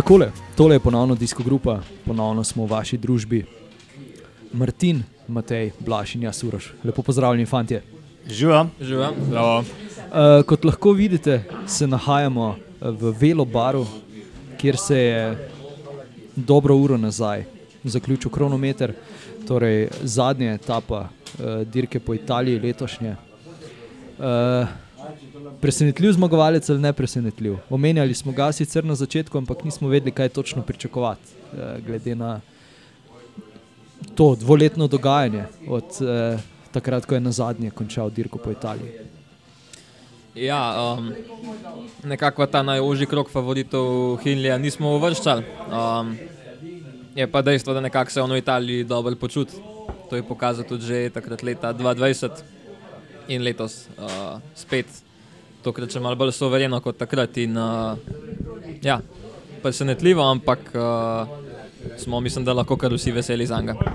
Takole, tole je ponovno disko grupa, ponovno smo v vaši družbi. Martin, Matej, Blaž in jaz, Uroš. Lepo pozdravljeni, fantje. Živa. Živa. Zdravo. Uh, kot lahko vidite, se nahajamo eh, v Velo baru, kjer se je dobro uro nazaj zaključil kronometer, torej zadnja etapa uh, dirke po Italiji letošnje. Uh, presenetljiv zmagovalec ali ne presenetljiv. Omenjali smo ga sicer na začetku, ampak nismo vedeli, kaj točno pričakovati, uh, glede na to dvoletno dogajanje od uh, takrat, ko je na zadnje končal dirko po Italiji. Ja, um, nekako ta najožji krok favoritov Hinlija nismo uvrščali. Um, je pa dejstvo, da nekako se on v Italiji dobro počuti. To je pokazal tudi že takrat leta 2020 in letos uh, spet. Tokrat še malo bolj sovereno kot takrat. In, uh, ja, presenetljivo, ampak uh, smo, mislim, da lahko kar vsi veseli za njega.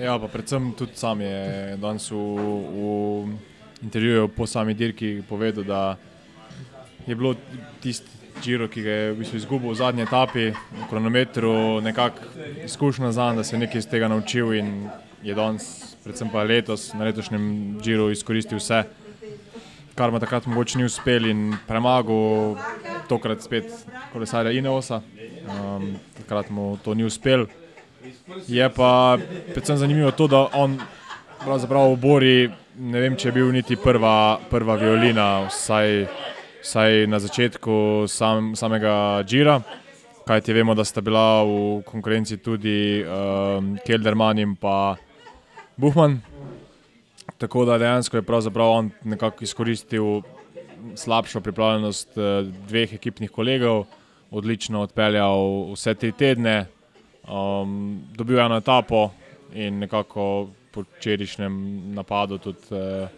Ja, pa predvsem tudi sam je danes v, v intervjuju po sami dirki povedal, da je bilo tisti Giro, ki ga je v bistvu izgubil v zadnji etapi, v kronometru, nekako izkušnja za njega, da se je nekaj iz tega naučil in je danes, predvsem pa letos, na letošnjem Giro izkoristil vse, kar mu takrat mogoče ni uspel in premagal tokrat spet kolesarja Ineosa. Um, takrat mu to ni uspel. Je pa predvsem zanimivo to, da on pravzaprav v Bori, ne vem, če je bil niti prva, prva violina, vsaj, vsaj na začetku sam, samega Džira. Kaj ti vemo, da sta bila v konkurenci tudi um, Kelderman in pa Buhman. Tako da dejansko je pravzaprav on nekako izkoristil slabšo pripravljenost uh, dveh ekipnih kolegov, odlično odpeljal vse te tedne, um, dobil eno etapo in nekako po včerajšnjem napadu tudi uh,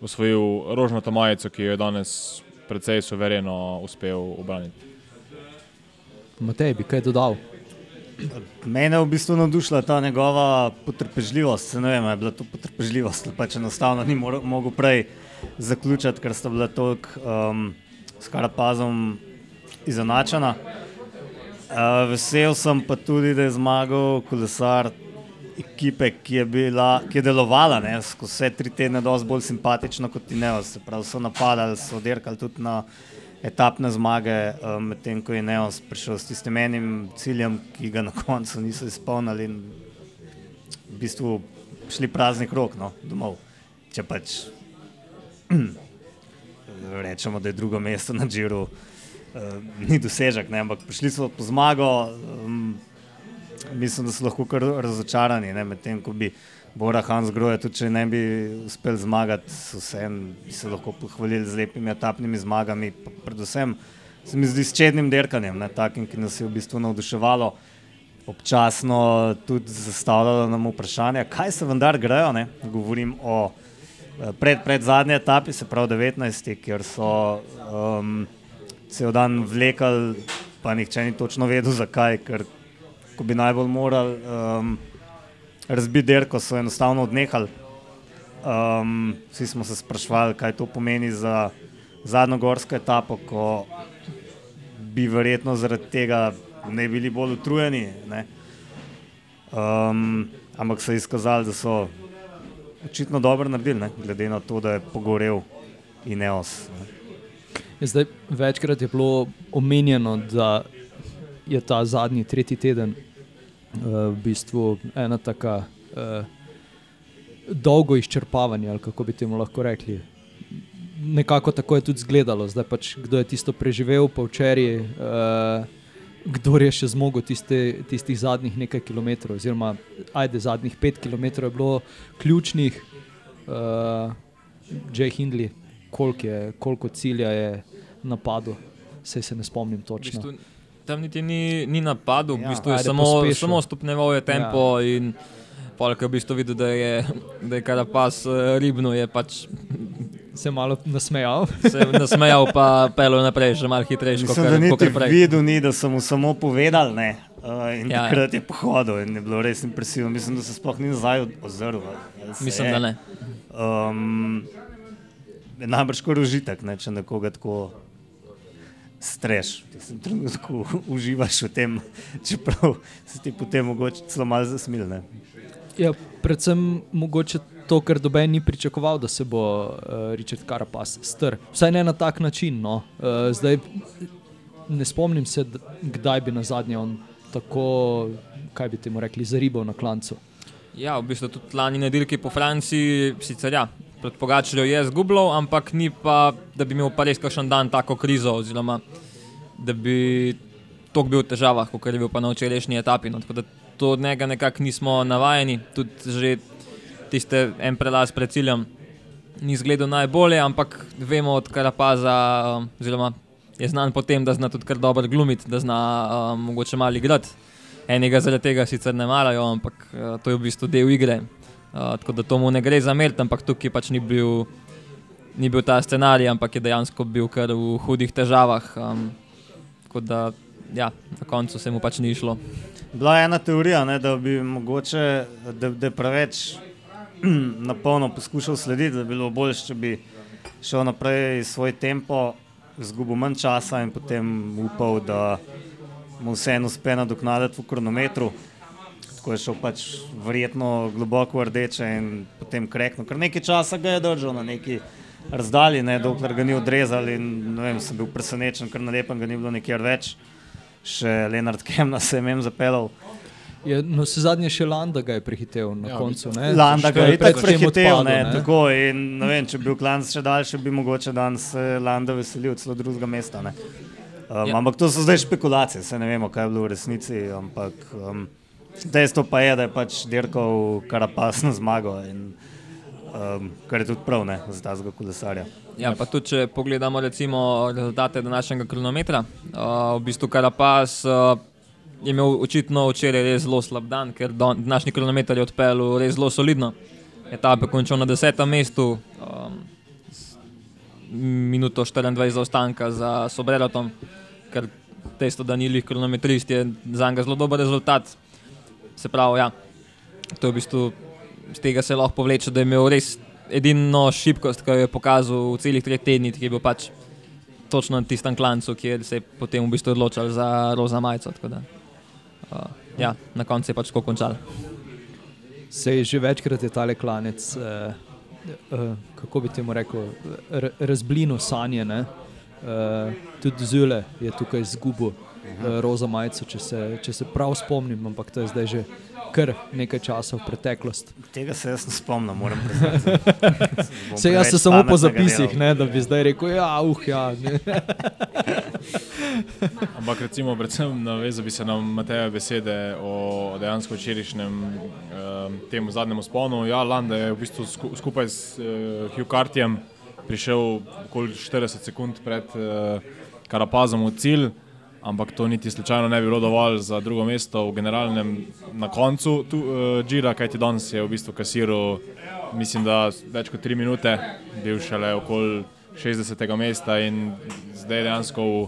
osvojil rožnato majico, ki jo je danes precej suvereno uspel obraniti. Matej, bi kaj dodal? Mene je v bistvu navdušila ta njegova potrpežljivost. Ne vem, je bila to potrpežljivost ali pač enostavno ni mogel prej zaključiti, ker sta bila toliko um, s karapazom izenačena. Uh, vesel sem pa tudi, da je zmagal kolesar ekipe, ki je, bila, ki je delovala ne, vse tri tedne, dosti bolj simpatično kot Ineos. Se pravi, so napadali, so dirkali tudi na etapne zmage, um, medtem ko je Ineos prišel s tistim enim ciljem, ki ga na koncu niso izpolnili in v bistvu šli prazni krok no, domov. Če pač rečemo, da je drugo mesto na Džiru, uh, ni dosežek, ne, ampak prišli so po zmago. Um, mislim, da so lahko kar razočarani, medtem ko bi Bora Hans Groje, tudi če ne bi uspel zmagati, vseeno bi se lahko pohvalili z lepimi etapnimi zmagami, pa predvsem se mi zdi s čednim derkanjem, ne, takim, ki nas je v bistvu navduševalo. Občasno tudi zastavljalo nam vprašanje, kaj se vendar grejo. Ne? Govorim o eh, pred, pred zadnji etapi, se pravi 19, kjer so um, cel dan vlekali, pa nihče ni točno vedel, zakaj. Ker ko bi najbolj morali um, razbiti derko, so enostavno odnehali. Um, vsi smo se sprašvali, kaj to pomeni za zadnjo gorsko etapo, ko bi verjetno zaradi tega ne bili bolj utrujeni. Um, ampak so izkazali, da so očitno dobro naredili, ne? glede na to, da je pogorel Ineos. Ne? Ja, Zdaj, večkrat je bilo omenjeno, da je ta zadnji, tretji teden v bistvu ena taka uh, dolgo izčrpavanje, ali kako bi temu lahko rekli. Nekako tako je tudi izgledalo, zdaj pač kdo je tisto preživel, pa včeraj, uh, kdo je še zmogel tiste, tistih zadnjih nekaj kilometrov, oziroma ajde, zadnjih pet kilometrov je bilo ključnih, uh, Jay Hindley, koliko, koliko cilja je napadel, se se ne spomnim V točno. bistvu, tam niti ni, ni napadel, Ja, v bistvu je ajde, samo, pospešil. samo stopneval je tempo ja. in polk je v bistvu videl, da je, da je Karapaz eh, ribno, je pač se je malo nasmejal. se nasmejal, pa pelil naprej, še malo hitrejše, kot Mislim, da kar- niti kakor prej. videl ni, da sem mu samo povedal, ne. Uh, in Ja, ja. ja, takrat je pohodil in je bilo res impresivno. Mislim, da se sploh ni nazaj ozrl. Mislim, je. da ne. Um, je najbrž kar užitek, ne, če nekoga tako streš. V tem trenutku uživaš v tem, čeprav se ti potem mogoče celo malo zasmilne. Ja, predvsem mogoče to, ker doben ni pričakoval, da se bo uh, Richard Carapaz strl. Vsaj ne na tak način. No. Uh, zdaj ne spomnim se, kdaj bi na zadnje on tako, kaj bi temu rekli, zaribal na klancu. Ja, v bistvu tudi lani na dirki po Franciji, sicer ja, pred Pogačarjo je zgubljal, ampak ni pa, da bi imel pa res kakšen dan tako krizo, oziroma da bi tok bil v težavah, kot je bil pa na včerajšnji etapi. No, tako da to od njega nekako nismo navajeni, tudi že tiste en prelaz pred ciljem ni izgledal najbolje, ampak vemo od Karapaza, oziroma je znan po tem, da zna tudi kar dobro glumiti, da zna um, mogoče malo igrati. Enega zaradi tega sicer ne marajo, ampak uh, to je v bistvu del igre. Uh, tako da to mu ne gre za meriti, ampak tukaj pač ni bil, ni bil ta scenarij, ampak je dejansko bil kar v hudih težavah. Um, tako da ja, na koncu se mu pač ni šlo. Bila je ena teorija, ne, da bi mogoče, da, da preveč na polno poskušal slediti, da bi bilo bolje, če bi šel naprej svoj tempo, izgubil manj časa in potem upal, da mu vseeno uspe nadoknaditi v kronometru. Tako je šel pač verjetno globoko v rdeče in potem krekno. Ker nekaj časa ga je držal na neki razdalji, ne, dokler ga ni odrezal in ne vem, sem bil presenečen, ker na lepem ga ni bilo nikjer več. Še Leonard Kemna se je mem zapeljal. Je, no, se zadnje še Landa ga je prehitev na Ja, koncu. Ne? Landa ga Ko je tako tem prehitev, odpadel, ne, tako in ne vem, če bi bil klanc še daljši, bi mogoče danes se Landa veselil celo drugega mesta. Ne. Um, ja. Ampak to so zdaj špekulacije, se ne vemo, kaj je bilo v resnici, ampak um, dejstvo pa je, da je pač dirkal Karapaz na zmago in um, kar je tudi prav ne, za tazga kolesarja. Ja, pa tudi, če pogledamo recimo rezultate današnjega kronometra, uh, v bistvu Karapaz uh, je imel očitno včeraj res zelo slab dan, ker današnji kronometer je odpeljal res zelo solidno. Etape končal na desetem mestu, um, minuto 24 zaostanka za Sobreratom, ker dejstvo, da ni lih kronometrist, je za njega zelo dober rezultat. Se pravi, ja, to je v bistvu z tega se lahko povleče, da je imel res edino šibkost, ki jo je pokazal v celih treh tednih, ki je bil pač točno na tistem klancu, kjer se je potem v bistvu odločil za roza majico. Da, uh, ja, na koncu je pač tako končal. Sej že večkrat je tale klanec, eh, eh, kako bi temu rekel, razblinil sanje. Eh, tudi Zule je tukaj eh, roza majico, če se, če se prav spomnim, ampak to je zdaj že kar nekaj časa v preteklost. Tega se jaz ne spomnim, moram priznati. Se jaz sem samo po zapisih, ne, da bi zdaj rekel, ja, uh, ja. Ne. Ampak recimo, predvsem navezal bi se na Mateja besede o dejansko včerajšnjem um, temu zadnjemu sponu. Ja, Landa je v bistvu sku, skupaj s uh, Hugh Cartjem prišel okoli 40 sekund pred uh, Karapazom v cilj, ampak to niti slučajno ne bi bilo dovolj za drugo mesto v generalnem na koncu tu, uh, Gira, kajti danes je v bistvu kasiral, mislim, da več kot 3 minute, bil šele okoli 60. mesta in zdaj dejansko v,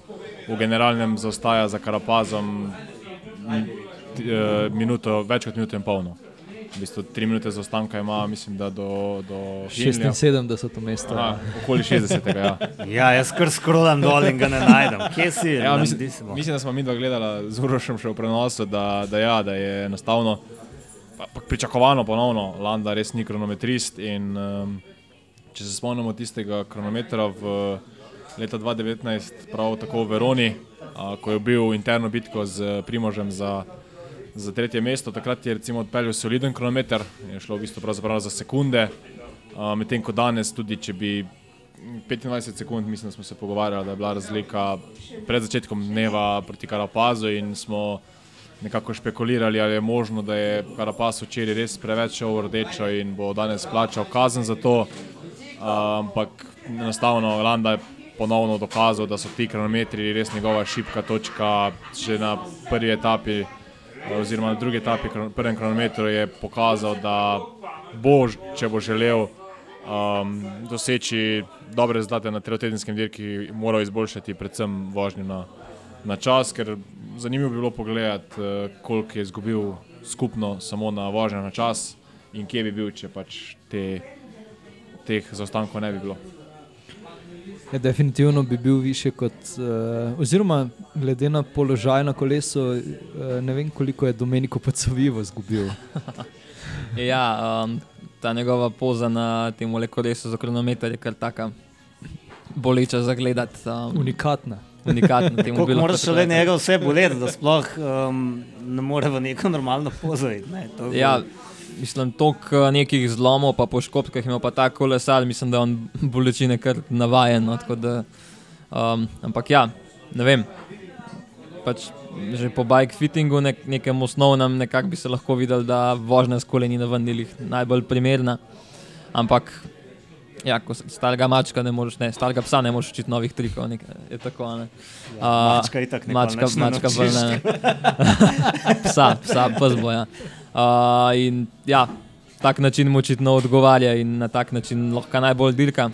v generalnem zaostaja za Karapazom t- eh, minuto, več kot minuto in polno. V bistvu tri minute zaostanka ima, mislim, da do, do Hindleya. 76. mesto. Aha, okoli 60. Ja. Ja, jaz kar skrolam dol in ga ne najdem. Kje si? Ja, mislim, mislim, da smo mi dva gledali z Urošem še v prenosu, da, da, ja, da je enostavno pa, pa pričakovano ponovno, Landa res ni kronometrist. In, um, če se spomnimo tistega kronometra v leta 2019, prav tako v Veroni, a, ko je bil interno bitko z Primožem za, za tretje mesto, takrat je recimo odpeljal soliden kronometer, je šlo v bistvu za sekunde, medtem ko danes tudi, če bi 25 sekund, mislim, smo se pogovarjali, da je bila razlika pred začetkom dneva proti Karapazu in smo nekako špekulirali, ali je možno, da je Karapaz včeraj res preveč šel v rdečo in bo danes plačal kazen za to. Ampak enostavno Landa je ponovno dokazal, da so ti kronometri res njegova šibka točka. Že na prvi etapi, oziroma na drugi etapi, kron- prvem kronometru je pokazal, da bo, če bo želel um, doseči dobre rezultate na trotedenskem dirki, moral izboljšati predvsem vožnjo na, na čas, ker zanimivo bi bilo pogledati, uh, koliko je izgubil skupno samo na vožnjo na čas in kje bi bil, če pač te, teh zaostankov ne bi bilo. Ja, definitivno bi bil više kot, uh, oziroma glede na položaj na kolesu, uh, ne vem koliko je Domeniko Pacovivo izgubil. Ja, um, ta njegova poza na tem kolesu za kronometer je kar taka boleča za gledati. Um, Unikatna. unikatna. moraš le njega vse boleti, da sploh um, ne more v neko normalno pozo iti. Ne? To Ja, mislim, toliko nekih zlomov, pa poškodb, ki jih ima pa ta kolesar, mislim, da je on bolečine kar navajen. No, tako da, um, ampak ja, ne vem. Pač že po bike fittingu, nek, nekem osnovnem, nekako bi se lahko videl, da vožnja s koleni na vendilih najbolj primerna. Ampak, ja, ko starega mačka ne moreš, ne, starega psa ne moreš učiti novih trikov, nek, je tako. Ne. Ja, mačka itak nikoli mačka, mačka bolj ne. psa, psa, pes bo. Ja. Uh, in ja, tak način mu očitno odgovarja in na tak način lahko najbolj dirka.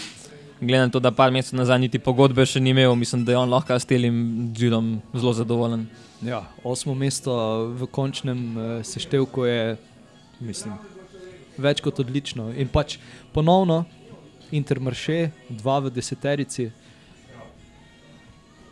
Glede na to, da par mesecev nazaj niti pogodbe še ni imel, mislim, da je on lahko s tem džirom zelo zadovoljen. Ja, osmo mesto v končnem uh, seštevku je, mislim, več kot odlično. In pač ponovno Intermarše, dva v deseterici.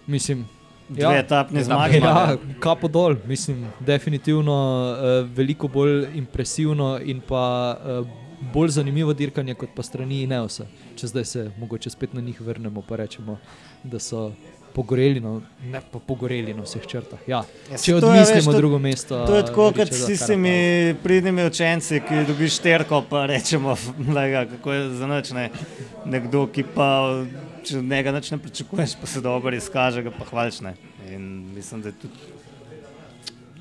Mislim, Dve etapne zmage. Ja, kapo dol, mislim, definitivno uh, veliko bolj impresivno in pa uh, bolj zanimivo dirkanje kot pa strani Ineosa. Če zdaj se mogoče spet na njih vrnemo, pa rečemo, da so pogoreli, no, ne pa pogoreli na vseh črtah. Ja, Ja, če odmislimo veš, to- drugo mesto. To je tako, kot Richarda s tistimi pridnimi učenci, ki dobiš terko, pa rečemo, kako je za noč ne. Nekdo, ki pa če od njega nič ne pričakuješ, pa se dobro izkaže, ga pa hvališ. Ne. In mislim, da je tudi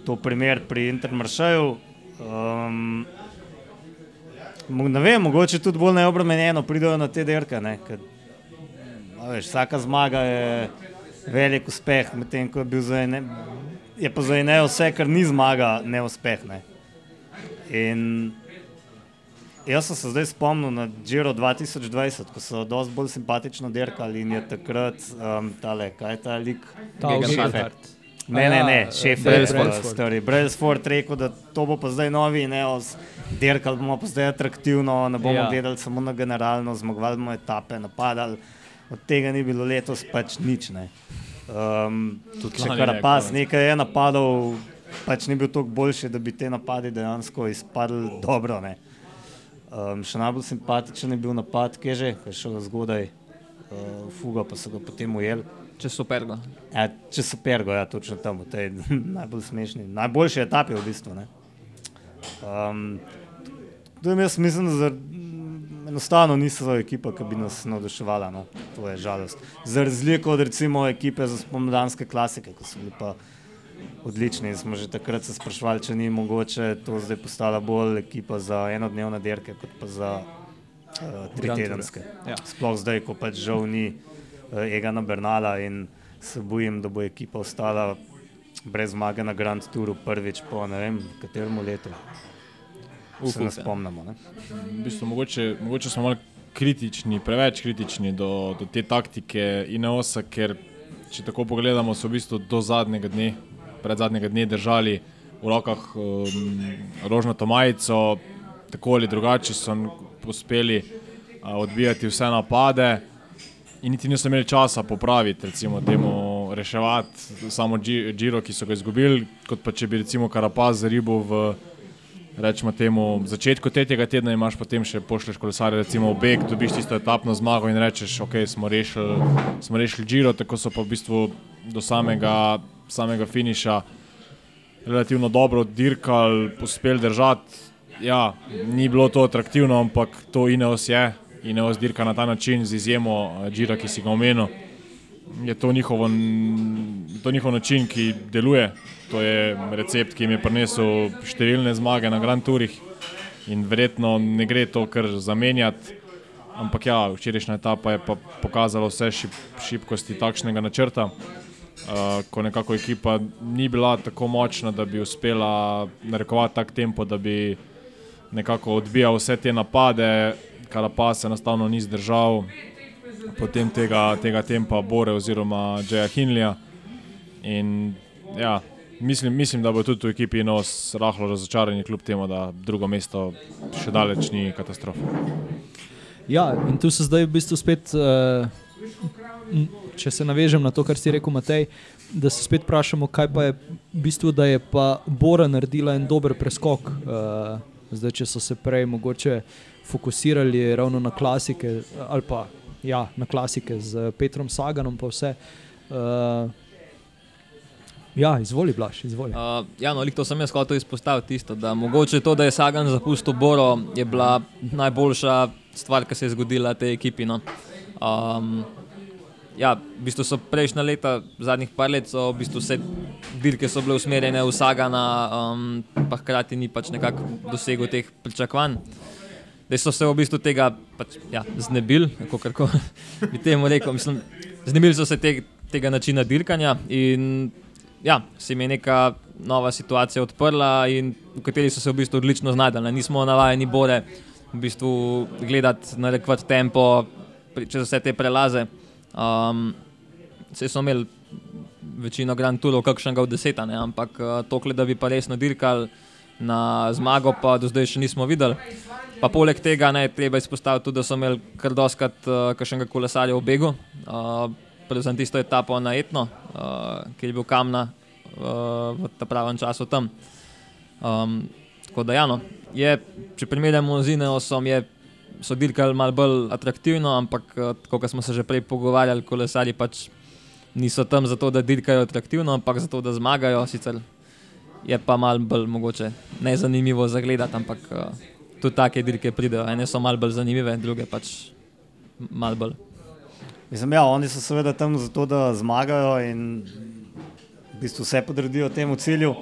to primer pri Intermaršaju. Um, mo- ne vem, mogoče tudi bolj neobremenjeno pridejo na te derke. Ne, a veš, vsaka zmaga je velik uspeh, medtem ko je bil za ene, je pa za ene vse, kar ni zmaga, neuspeh. Ne. In jaz sem se zdaj spomnil na Giro 2020, ko so dosti bolj simpatično dirkali in je takrat um, tale, kaj je ta lik. Gegenhardt. Gegenhardt. Ne, ne, ne, Ja, šef Brailsford. je stari. Brailsford rekel, da to bo pa zdaj novi Neos, dirkali bomo pa zdaj atraktivno, ne bomo Ja. gledali samo na generalno, zmagovali bomo etape, napadali. Od tega ni bilo letos pač nič. Ne. Um, Tudi če ne, Karapaz konec. nekaj je napadal, pač ni bil toliko boljši, da bi te napadi dejansko izpadli dobro. Ne. Um, še najbolj simpatičen je bil napad, ki je že, ki je šel zgodaj, uh, fuga pa so ga potem ujeli. Če super. Go. Ja, če so pergo, ja, točno tam, v tej najbolj smešni, najboljši etapi v bistvu. Ne. Um, to jaz mislim, da zar, enostavno niso ekipa, ki bi nas navduševala. No. To je žalost. Za razliko od recimo ekipe za spomladanske klasike, ki so bili pa odlični. Smo že takrat se sprašvali, če ni mogoče to zdaj postala bolj ekipa za enodnevne dirke, kot pa za uh, Grand Tour. tritedenske. Ja. Sploh zdaj, ko pač žal ni uh, Egana Bernala in se bojim, da bo ekipa ostala brez zmage na Grand Touru prvič po ne vem katerem letu. Uf, Se ne spomnimo. Ne? V bistvu, mogoče, mogoče smo malo kritični, preveč kritični do, do te taktike Ineosa, ker če tako pogledamo, so v bistvu do zadnjega dne, pred zadnjega dne držali v rokah um, rožnato majico, tako ali drugače so uspeli uh, odbijati vse napade. In niti niso imeli časa popraviti, recimo, temu reševati samo Giro, ki so ga izgubili, kot pa če bi recimo Karapaz zaribil v rečemo temu, začetku tretjega tedna imaš potem še pošleš kolesarje, recimo v beg, dobiš tisto etapno zmago in rečeš, ok, smo rešili, smo rešili Giro, tako so pa v bistvu do samega, samega finiša relativno dobro dirkali, uspeli držati. Ja, ni bilo to atraktivno, ampak to Ineos je. Ineos dirka na ta način, z izjemo eh, Gira, ki si ga omenil. Je to, njihovo, to njihov način, ki deluje. To je recept, ki jim je prinesel številne zmage na Grand Tourih in verjetno ne gre to kar zamenjati. Ampak ja, včerajšnja etapa je pa pokazala vse šip, šibkosti takšnega načrta, uh, ko nekako ekipa ni bila tako močna, da bi uspela narekovati tak tempo, da bi nekako odbijal vse te napade, kar pa se enostavno ni zdržal potem tega, tega tempa Bore oziroma Džeja Hinlija. In ja, mislim, mislim, da bo tudi v ekipi nos rahlo razočarani, kljub temu, da drugo mesto še daleč ni katastrofa. Ja, in tu se zdaj v bistvu spet uh, če se navežem na to, kar si rekel, Matej, da se spet vprašamo, kaj pa je v bistvu, da je pa Bora naredila en dober preskok. Uh, zdaj, če so se prej mogoče fokusirali ravno na klasike, ali pa ja, na klasike z Petrom Saganom, pa vse. Uh, ja, izvoli, Blaž, izvoli. Uh, ja, no, to sem jaz hotel izpostaviti, tisto, da mogoče to, da je Sagan zapustil Boro, je bila najboljša stvar, ki se je zgodila tej ekipi. No. Um, ja, v bistvu so prejšnja leta, zadnjih par let, so v bistvu vse dirke bile usmerjene v Sagana, um, pa hkrati ni pač nekako dosegel teh pričakovanj. Da so se v bistvu tega pač, ja, znebili, kako bi temu rekel. Mislim, znebili so se te, tega načina dirkanja in ja, se jim je neka nova situacija odprla, in v kateri so se v bistvu odlično znašli. Nismo navajeni bore v bistvu gledati na rekvat tempo čez vse te prelaze. Um, Vse so imeli večino Grand Tourov, kakšnega od deseta, ne? ampak uh, tokle, da bi pa resno dirkali na zmago, pa do zdaj še nismo videli. Pa poleg tega ne treba izpostaviti tudi, da so imeli kar doskrat uh, kakšnega kolesarja v begu. Uh, predvsem tisto etapo na Etno, uh, ki je bil kamna uh, v ta pravem času tam. Um, tako da, ja, no, je, če primerjamo z Ineosom, je, dirkali malo bolj atraktivno, ampak uh, kot smo se že prej pogovarjali, kolesari pač niso tam zato, da dirkajo atraktivno, ampak zato, da zmagajo. Sicer je pa malo bolj mogoče nezanimivo za gledati, ampak uh, tudi take dirke pridejo. Ene so malo bolj zanimive, druge pač malo bolj. Mislim, ja, oni so seveda tam zato, da zmagajo in v bistvu vse podredijo temu cilju.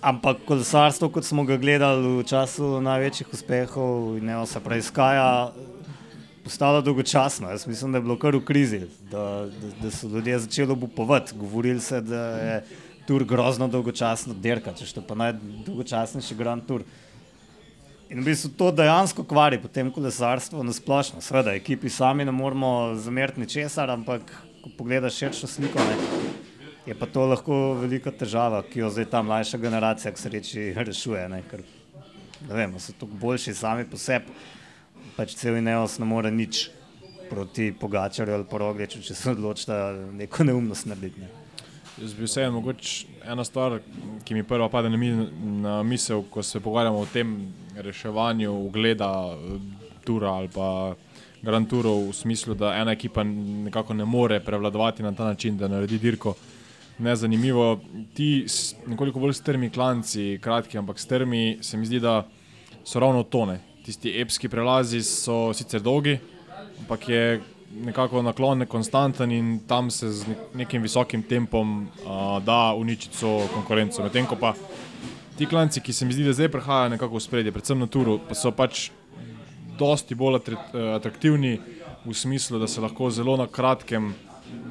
Ampak kolesarstvo, kot smo ga gledali v času največjih uspehov, ne se preiskaja, postalo dolgočasno. Jaz mislim, da je bilo kar v krizi, da, da, da so ljudje začeli obupovati. Govorili se, da je tur grozno dolgočasno, derka, če to pa najdolgočasnejši Grand Tour. In v bistvu to dejansko kvari potem kolesarstvo na splošno. Sveda, ekipi sami ne moramo zameriti ničesar, ampak ko pogledaš širšo sliko, ne, je pa to lahko velika težava, ki jo zdaj ta mlajša generacija, k sreči, rešuje. Ne, ker, ne vem, so tako boljši sami po sebi, pač cel Ineos ne more nič proti Pogačarju ali Porogliču, če se odločita neko neumnost narediti. Ne. Jaz bi vseeno mogoče ena stvar, ki mi prva pade na, mi, na misel, ko se pogovarjamo o tem reševanju ugleda Tura ali pa Grand Tourov v smislu, da ena ekipa nekako ne more prevladovati na ta način, da naredi dirko. Nezanimivo, ti nekoliko bolj strmi klanci, kratki, ampak strmi, se mi zdi, da so ravno tone. Tisti epski prelazi so sicer dolgi, ampak je nekako naklon konstanten in tam se z nekim visokim tempom uh, da uničiti so konkurenco. Medtem ko pa ti klanci, ki se mi zdi, da zdaj prihajajo nekako v spredje, predvsem na turu, pa so pač dosti bolj atraktivni v smislu, da se lahko zelo na kratkem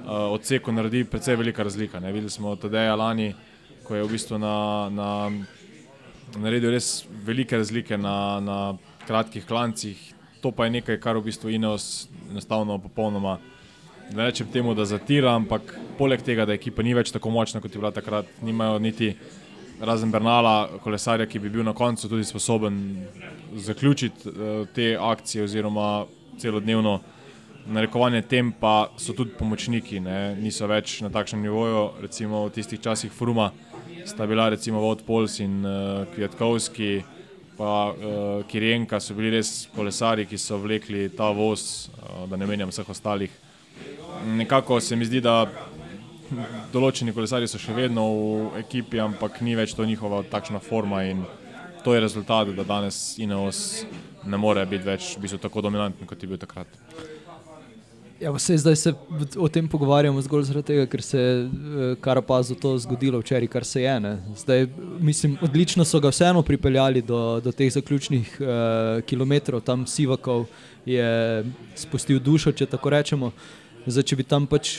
odseku naredi precej velika razlika. Ne? Videli smo Tadeja lani, ko je v bistvu na, na, naredil res velike razlike na, na kratkih klancih, to pa je nekaj, kar v bistvu Ineos enostavno popolnoma. Ne rečem temu, da zatira, ampak poleg tega, da ekipa ni več tako močna, kot je bila takrat, nimajo niti razen Bernala, kolesarja, ki bi bil na koncu tudi sposoben zaključiti uh, te akcije oziroma celodnevno narekovanje tempa, so tudi pomočniki, ne? niso več na takšnem nivoju, recimo v tistih časih Fruma sta bila recimo Vod Pols in uh, Kviatkovski pa uh, Kirjenka so bili res kolesari, ki so vlekli ta voz, uh, da ne menjam vseh ostalih. Nekako se mi zdi, da določeni kolesari so še vedno v ekipi, ampak ni več to njihova takšna forma in to je rezultat, da danes Ineos ne more biti več v bistvu tako dominanten, kot je bil takrat. Ja, vse, zdaj se o tem pogovarjamo zgolj zaradi tega, ker se je Karapazu to zgodilo včeraj, kar se je. Zdaj, mislim, odlično so ga vseeno pripeljali do, do teh zaključnih uh, kilometrov, tam Sivakov je spustil dušo, če tako rečemo. Zdaj, če bi tam pač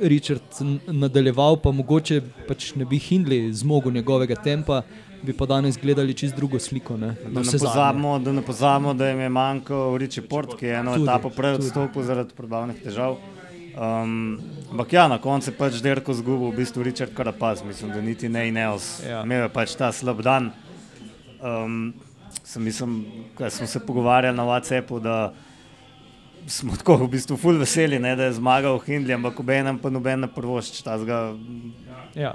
Richard nadaljeval, pa mogoče pač ne bi Hindley zmogel njegovega tempa, bi pa danes gledali čist drugo sliko. Ne? Da, ne pozabimo, da ne pozabimo, da jim je manjkal Riči Port, ki je eno tudi, etapo prej odstopil zaradi probavnih težav. Um, ampak ja, na koncu je pač Derko zgubil, v bistvu Richard Karapaz, mislim, da niti ne Ineos. Ja. Imel je pač ta slab dan. Um, sem, mislim, ko smo se pogovarjali na WhatsAppu, da smo tako v bistvu ful veseli, ne, da je zmagal Hindley, ampak ob enem pa noben ne prvošč tazga Ja.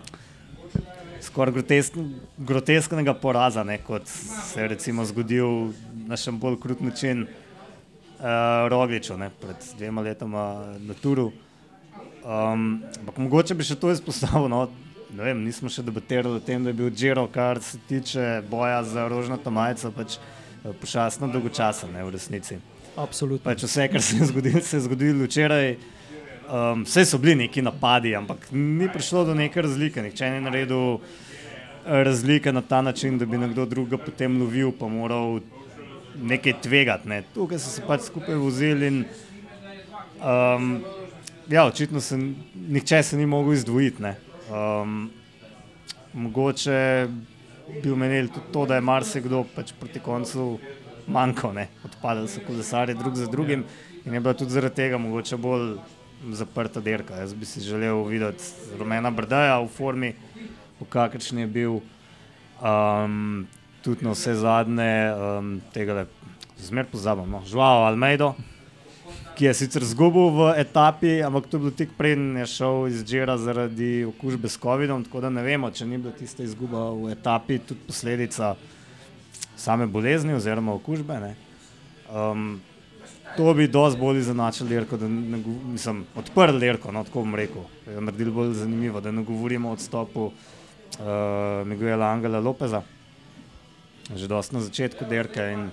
Skoraj grotesk, grotesknega poraza, ne, kot se je recimo zgodil na še bolj krut način uh, Rogliču ne, pred dvema letoma na Turu. Um, ampak mogoče bi še to izpostavil. No, vem, nismo še debatirali o tem, da je bil Džiro, kar se tiče boja za rožnato majico, pač eh, pošastno dolgočasen v resnici. Absolutno. Pač vse, kar se je zgodilo, se je zgodilo včeraj. Um, vse so bili neki napadi, ampak ni prišlo do neke razlike. Nihče ni naredil eh, razlike na ta način, da bi nekdo drugega potem lovil, pa moral nekaj tvegati. Ne. Tukaj so se pač skupaj vozili in um, ja, očitno se nihče se ni mogel izdvojiti. ne. Um, mogoče bi omenili tudi to, da je marsikdo pač proti koncu manjkal, odpadali so kolesari drug za drugim in je bila tudi zaradi tega mogoče bolj zaprta dirka. Jaz bi si želel videti rumena brdaja v formi, v kakršni je bil. Um, tudi na vse zadnje um, tega, zmer pozabim, no, Žuao Almeido, ki je sicer zgubil v etapi, ampak to je bilo tik preden je šel iz Džera zaradi okužbe s COVID-om, tako da ne vemo, če ni bila tista izguba v etapi tudi posledica same bolezni oziroma okužbe. Ne. Um, to bi dosti bolj izenačili dirko, da ne, mislim, odprli dirko, no, tako bom rekel, jo naredili bolj zanimivo, da ne govorimo o odstopu uh, Miguela Angela Lopeza, že dosti na začetku dirke in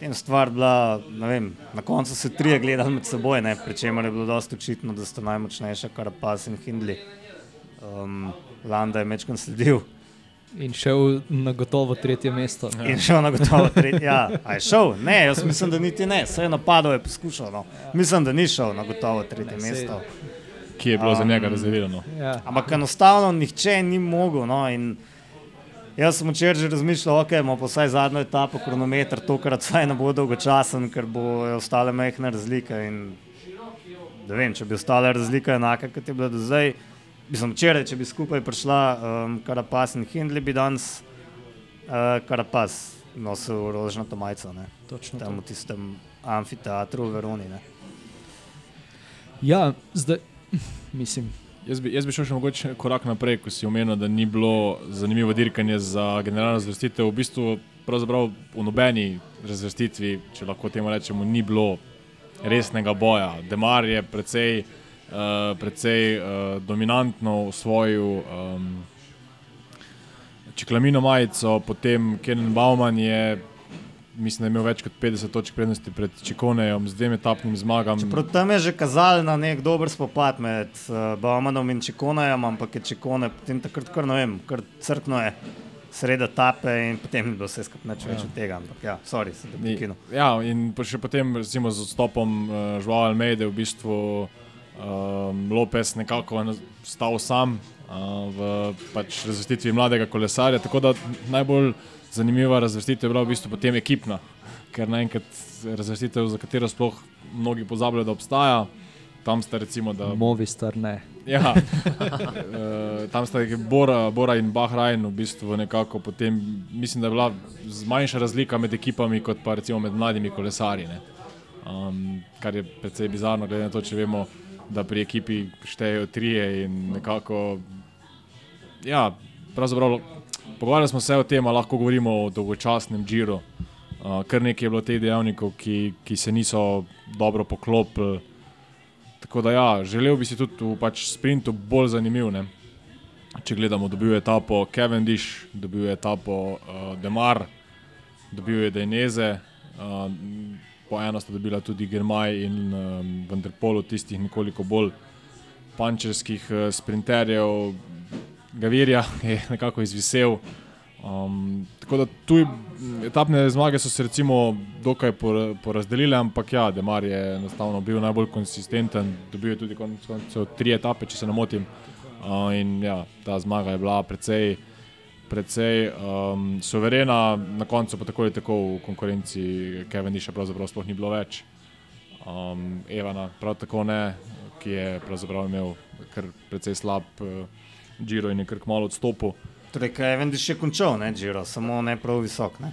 tem stvar bila, ne vem, na koncu se trije gledali med seboj, ne, pri čemer je bilo dosti očitno, da sta najmočnejša Karapaz in Hindley. Um, Landa je mečkam sledil In šel na gotovo tretje mesto. in šel na gotovo tretje. Ja, a je šel? Ne, jaz mislim, da niti ne, vse je napadal, je poskušal. No. Mislim, da ni šel na gotovo tretje Ne, mesto. ki je bilo za Um, njega rezervirano. Ja. Ampak enostavno nihče ni mogel. No, in jaz sem včeraj že razmišljal, ok, imamo pa vsaj zadnjo etapo, kronometer, tokrat vsaj ne bo dolgočasen, ker bo ostale mehne razlike. In, da vem, če bi ostala razlika enaka, kot je bila do zdaj. Mislim, včeraj, če bi skupaj prišla um, Karapaz in Hindley, bi danes uh, Karapaz nosil rožnato majico. Ne, Točno tam to. v tistem amfiteatru v Veroni. Ne. Ja, zdaj, mislim, Jaz bi, jaz bi šel še mogoče korak naprej, ko si omenil, da ni bilo zanimivo dirkanje za generalno razvrstitev. V bistvu pravzaprav v nobeni razvrstitvi, če lahko temu rečemo, ni bilo resnega boja. Demar je precej, uh, precej uh, dominantno osvojil um, čeklamino majico, potem Kenan Bauman je, mislim, da je imel več kot 50 točk prednosti pred Čikonejem z dvema etapnimi zmagami. Čeprav tam je že kazal na nek dober spopad med uh, Baumanom in Čikonajem, ampak je Čikone potem takrat kar ne vem, kar crkno je sreda tape in potem ni bilo vse skupaj nič več Ja. od tega. Ampak ja, sorry, se da Ni- prekinu. Ja, in še potem, recimo, z odstopom uh, Žuava Almeide, v bistvu um, Lopes nekako stal sam uh, v pač razvrstitvi mladega kolesarja. Tako da najbolj zanimiva razvrstitev je bila v bistvu potem ekipna, ker naenkrat razvrstitev, za katero sploh mnogi pozabljajo, da obstaja. Tam sta recimo, da Movistar ne. Ja, uh, tam sta Bora, Bora in Bahrajn, v bistvu nekako potem, mislim, da je bila manjša razlika med ekipami, kot pa recimo med mladimi kolesarji. ne. Um, kar je precej bizarno, glede na to, če vemo, da pri ekipi štejejo trije in nekako. Ja, pravzaprav pogovarjali smo se o tem, lahko govorimo o dolgočasnem džiru. Uh, kar nekaj je bilo teh dejavnikov, ki, ki se niso dobro poklopili. Tako da, ja, želel bi si tudi v pač sprintu bolj zanimiv. Ne? Če gledamo, dobil je etapo Cavendish, dobil je etapo uh, Demar, dobil je Dejneze, uh, po eno sta dobila tudi Germaj in um, Vanderpolu, tistih nekoliko bolj pančerskih uh, sprinterjev. Gavirja je nekako izvisel. Um, tako da tu etapne zmage so se recimo dokaj por- porazdelile, ampak ja, Demar je enostavno bil najbolj konsistenten, dobil je tudi konec koncev tri etape, če se ne motim. Uh, in ja, ta zmaga je bila precej, precej um, suverena, na koncu pa tako ali tako v konkurenci Cavendisha pravzaprav sploh ni bilo več. Um, Evana prav tako ne, ki je pravzaprav imel kar precej slab uh, Giro in je kar malo odstopil. Torej, kaj je še končal, ne, Džiro, samo ne prav visok. Ne.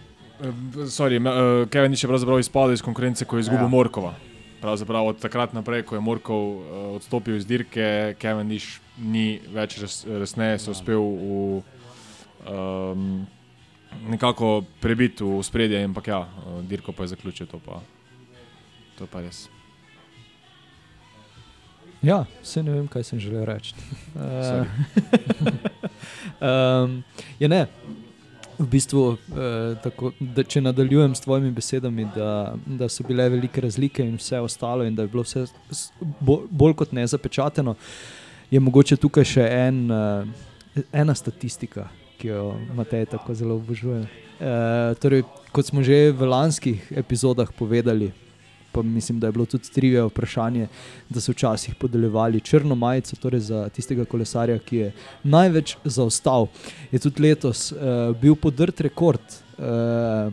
sorry, uh, Kevin Niš je pravzaprav izpadel iz konkurence, ko je izgubil Ja. ja. Morkova. Pravzaprav od takrat naprej, ko je Morkov uh, odstopil iz dirke, Kevin ni več res, resneje se uspel v, um, nekako prebiti v spredje, ampak ja, uh, dirko pa je zaključil, to pa, to pa res. Ja, vse ne vem, kaj sem želel reči. Sorry. um, je ne. V bistvu, eh, tako, da, če nadaljujem s tvojimi besedami, da, da so bile velike razlike in vse ostalo, in da je bilo vse bo, bolj kot ne zapečateno, je mogoče tukaj še en, eh, ena statistika, ki jo Matej tako zelo obožuje. Eh, torej, kot smo že v lanskih epizodah povedali, pa mislim, da je bilo tudi trivia vprašanje, da so včasih podeljevali črno majico, torej za tistega kolesarja, ki je največ zaostal. Je tudi letos uh, bil podrt rekord, uh,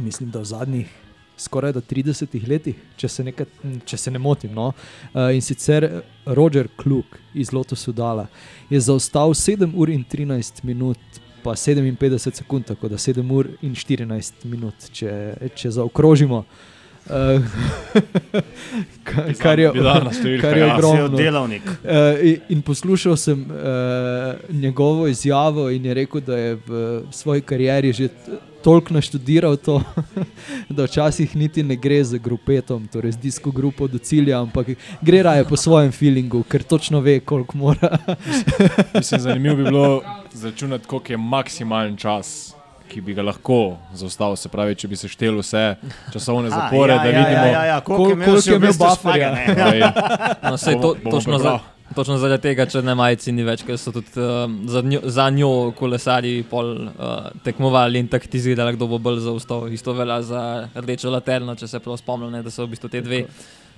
mislim, da v zadnjih skoraj 30 letih, če se, nekaj, če se ne motim. No? Uh, in sicer Roger Kluk iz Lotus Udala je zaostal 7 ur in 13 minut. Pa 57 sekund, tako da 7 ur in 14 minut, če, če zaokrožimo. Uh, kar je, Bizarna številka, kar je ja. Ogromno. oddelavnik. Uh, in, in poslušal sem uh, njegovo izjavo, in je rekel, da je v svoji karieri že toliko naštudiral to, da včasih niti ne gre z grupetom, torej z disko grupo do cilja, ampak gre raje po svojem feelingu, ker točno ve, koliko mora. Mislim, zanimivo bi bilo zračunati, koliko je maksimalen čas, ki bi ga lahko zaustavil. Se pravi, če bi se štelo vse časovne A, zapore, ja, da ja, vidimo, Ja, ja, ja. Koliko Kol- je imel koliko še je imel bufferja? No, sej, to, Bomo- bomo točno, za, prebral. točno zaradi tega, če ne majici ni več, ker so tudi um, za, njo, za njo kolesari pol, uh, tekmovali in taktizirali, kdo bo bolj zaustal. Isto velja za rdečo laterno, če se prav spomnim, ne, da so v bistvu te dve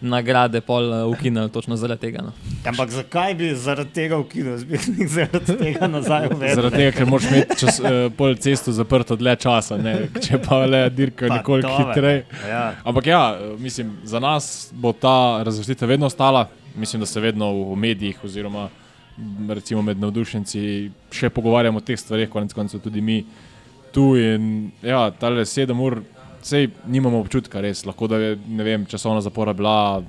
nagrade pol uh, ukinili točno zaradi tega. No. Ampak zakaj bi zaradi tega ukinil, zbirnik zaradi tega nazaj uvedel? zaradi tega, ker moraš imeti čas, eh, pol cesto zaprto dlje časa, ne? če pa le dirka nekoliko hitreje. Ja. Ampak ja, eh, mislim, za nas bo ta razvrstitev vedno ostala. Mislim, da se vedno v medijih oziroma recimo med navdušenci še pogovarjamo o teh stvareh, konec koncev tudi mi tu. In ja, tale sedem ur, sej nimamo občutka, res lahko da je vem, časovna zapora bila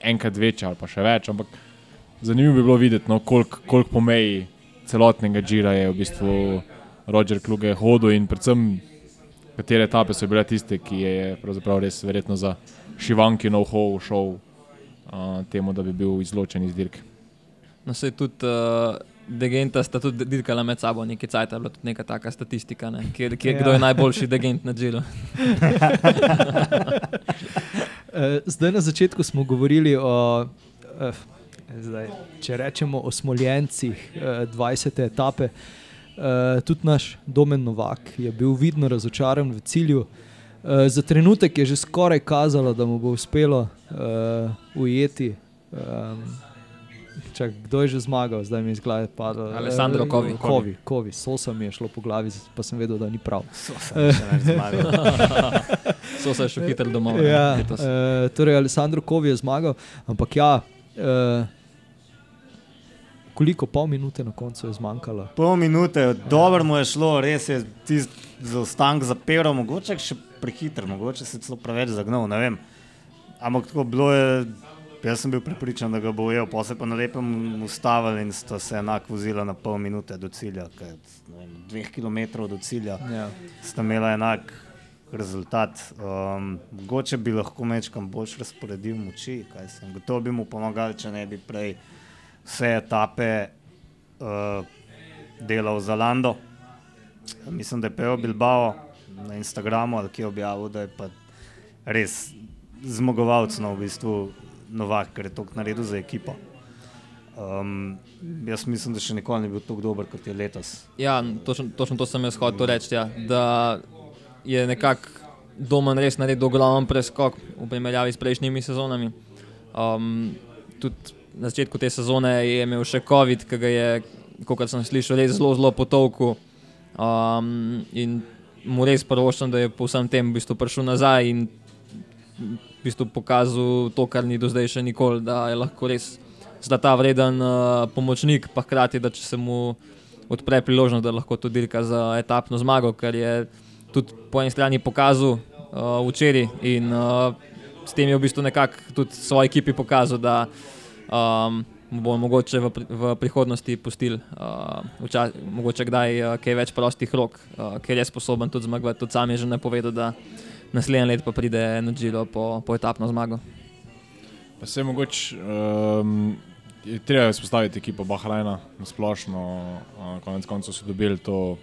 enkrat večja ali pa še več, ampak zanimivo bi bilo videti, no, koliko kolik po meji celotnega žira je v bistvu Roger Kluge hodil in predvsem katere etape so bile tiste, ki je pravzaprav res verjetno za Šivanki know-how šel temu, da bi bil izločen iz dirke. No, se tudi uh, degenta sta tudi dirkala med sabo, nekaj cajt, bila tudi neka taka statistika, ne, kjer, kjer, Ja. kdo je najboljši degent na džilu. Eh, Zdaj na začetku smo govorili o, eh, zdaj, če rečemo o smoljencih eh, 20. etape. Eh, Tudi naš Domen Novak je bil vidno razočaran v cilju. Eh, Za trenutek je že skoraj kazalo, da mu bo uspelo uh, ujeti. Um, čak, kdo je že zmagal, zdaj mi je iz glave padlo. Alessandro Eh, Covi. Covi, Covi. Sosa mi je šlo po glavi, pa sem vedel, da ni prav. So se še več zmagali. So se še hitro domov. ne, Ja, letos. uh, torej, Alessandro Kovi je zmagal, ampak ja, uh, koliko pol minute na koncu je zmanjkalo. Pol minute, dobro mu je šlo, res je tisti zaostanek za pero, mogoče še prehiter, mogoče se celo preveč zagnal, ne vem. Ampak tako bilo je, jaz sem bil prepričan, da ga bo ujel, pa se pa na lepem ustavili in sta se enako vozila na pol minute do cilja, kaj, ne vem, dveh kilometrov do cilja. Ja. sta imela enak rezultat. Um, mogoče bi lahko mečkam bolj razporedil moči, kaj sem. Gotovo bi mu pomagal, če ne bi prej vse etape uh, delal za Lando. Mislim, da je Pejo Bilbao na Instagramu ali kje objavil, da je pa res zmagovalec no, v bistvu Novak, ker je to naredil za ekipo. Um, jaz mislim, da še nikoli ni bil tako dober kot je letos. Ja, točno, točno to sem jaz hotel reči. Ja, da je nekako Domen res naredil ogromen preskok v primerjavi s prejšnjimi sezonami. Um, tudi na začetku te sezone je imel še COVID, ki ga je, kot sem slišal, res zelo, zelo potovku. Um, in mu res prvoščam, da je po vsem tem v bistvu prišel nazaj in v bistvu pokazal to, kar ni do zdaj še nikoli, da je lahko res zlata vreden uh, pomočnik, pa hkrati, da če se mu odpre priložnost, da lahko tudi dirka za etapno zmago, ker je tudi po eni strani pokazal uh, včeraj in uh, s tem je v bistvu nekako tudi svoji ekipi pokazal, da um, bo mogoče v, pri, v prihodnosti pustil, uh, včas, mogoče kdaj uh, kaj več prostih rok, uh, ker je sposoben tudi zmagovati. Tudi sam je že napovedal, da naslednje leto pa pride na Džiro po, po etapno zmago. Pa se mogoče um, je treba izpostaviti ekipo Bahrajna na splošno. Konec koncev so dobili to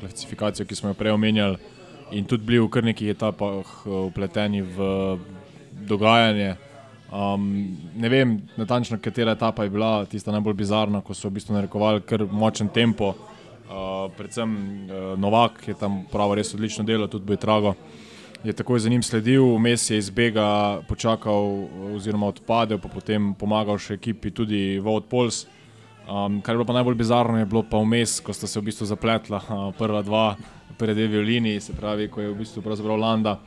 klasifikacijo, ki smo jo prej omenjali, in tudi bili v kar nekih etapah upleteni v dogajanje. Um, ne vem natančno, katera etapa je bila tista najbolj bizarna, ko so v bistvu narekovali kar močen tempo. Uh, predvsem uh, Novak je tam pravi res odlično delo, tudi Bojtrago je takoj za njim sledil, vmes je izbega, počakal oziroma odpadel, pa potem pomagal še ekipi tudi v Odpols. Um, kar je bilo pa najbolj bizarno, je bilo pa vmes, ko sta se v bistvu zapletla uh, prva dva, prve dve violini, se pravi, ko je v bistvu pravzaprav Landa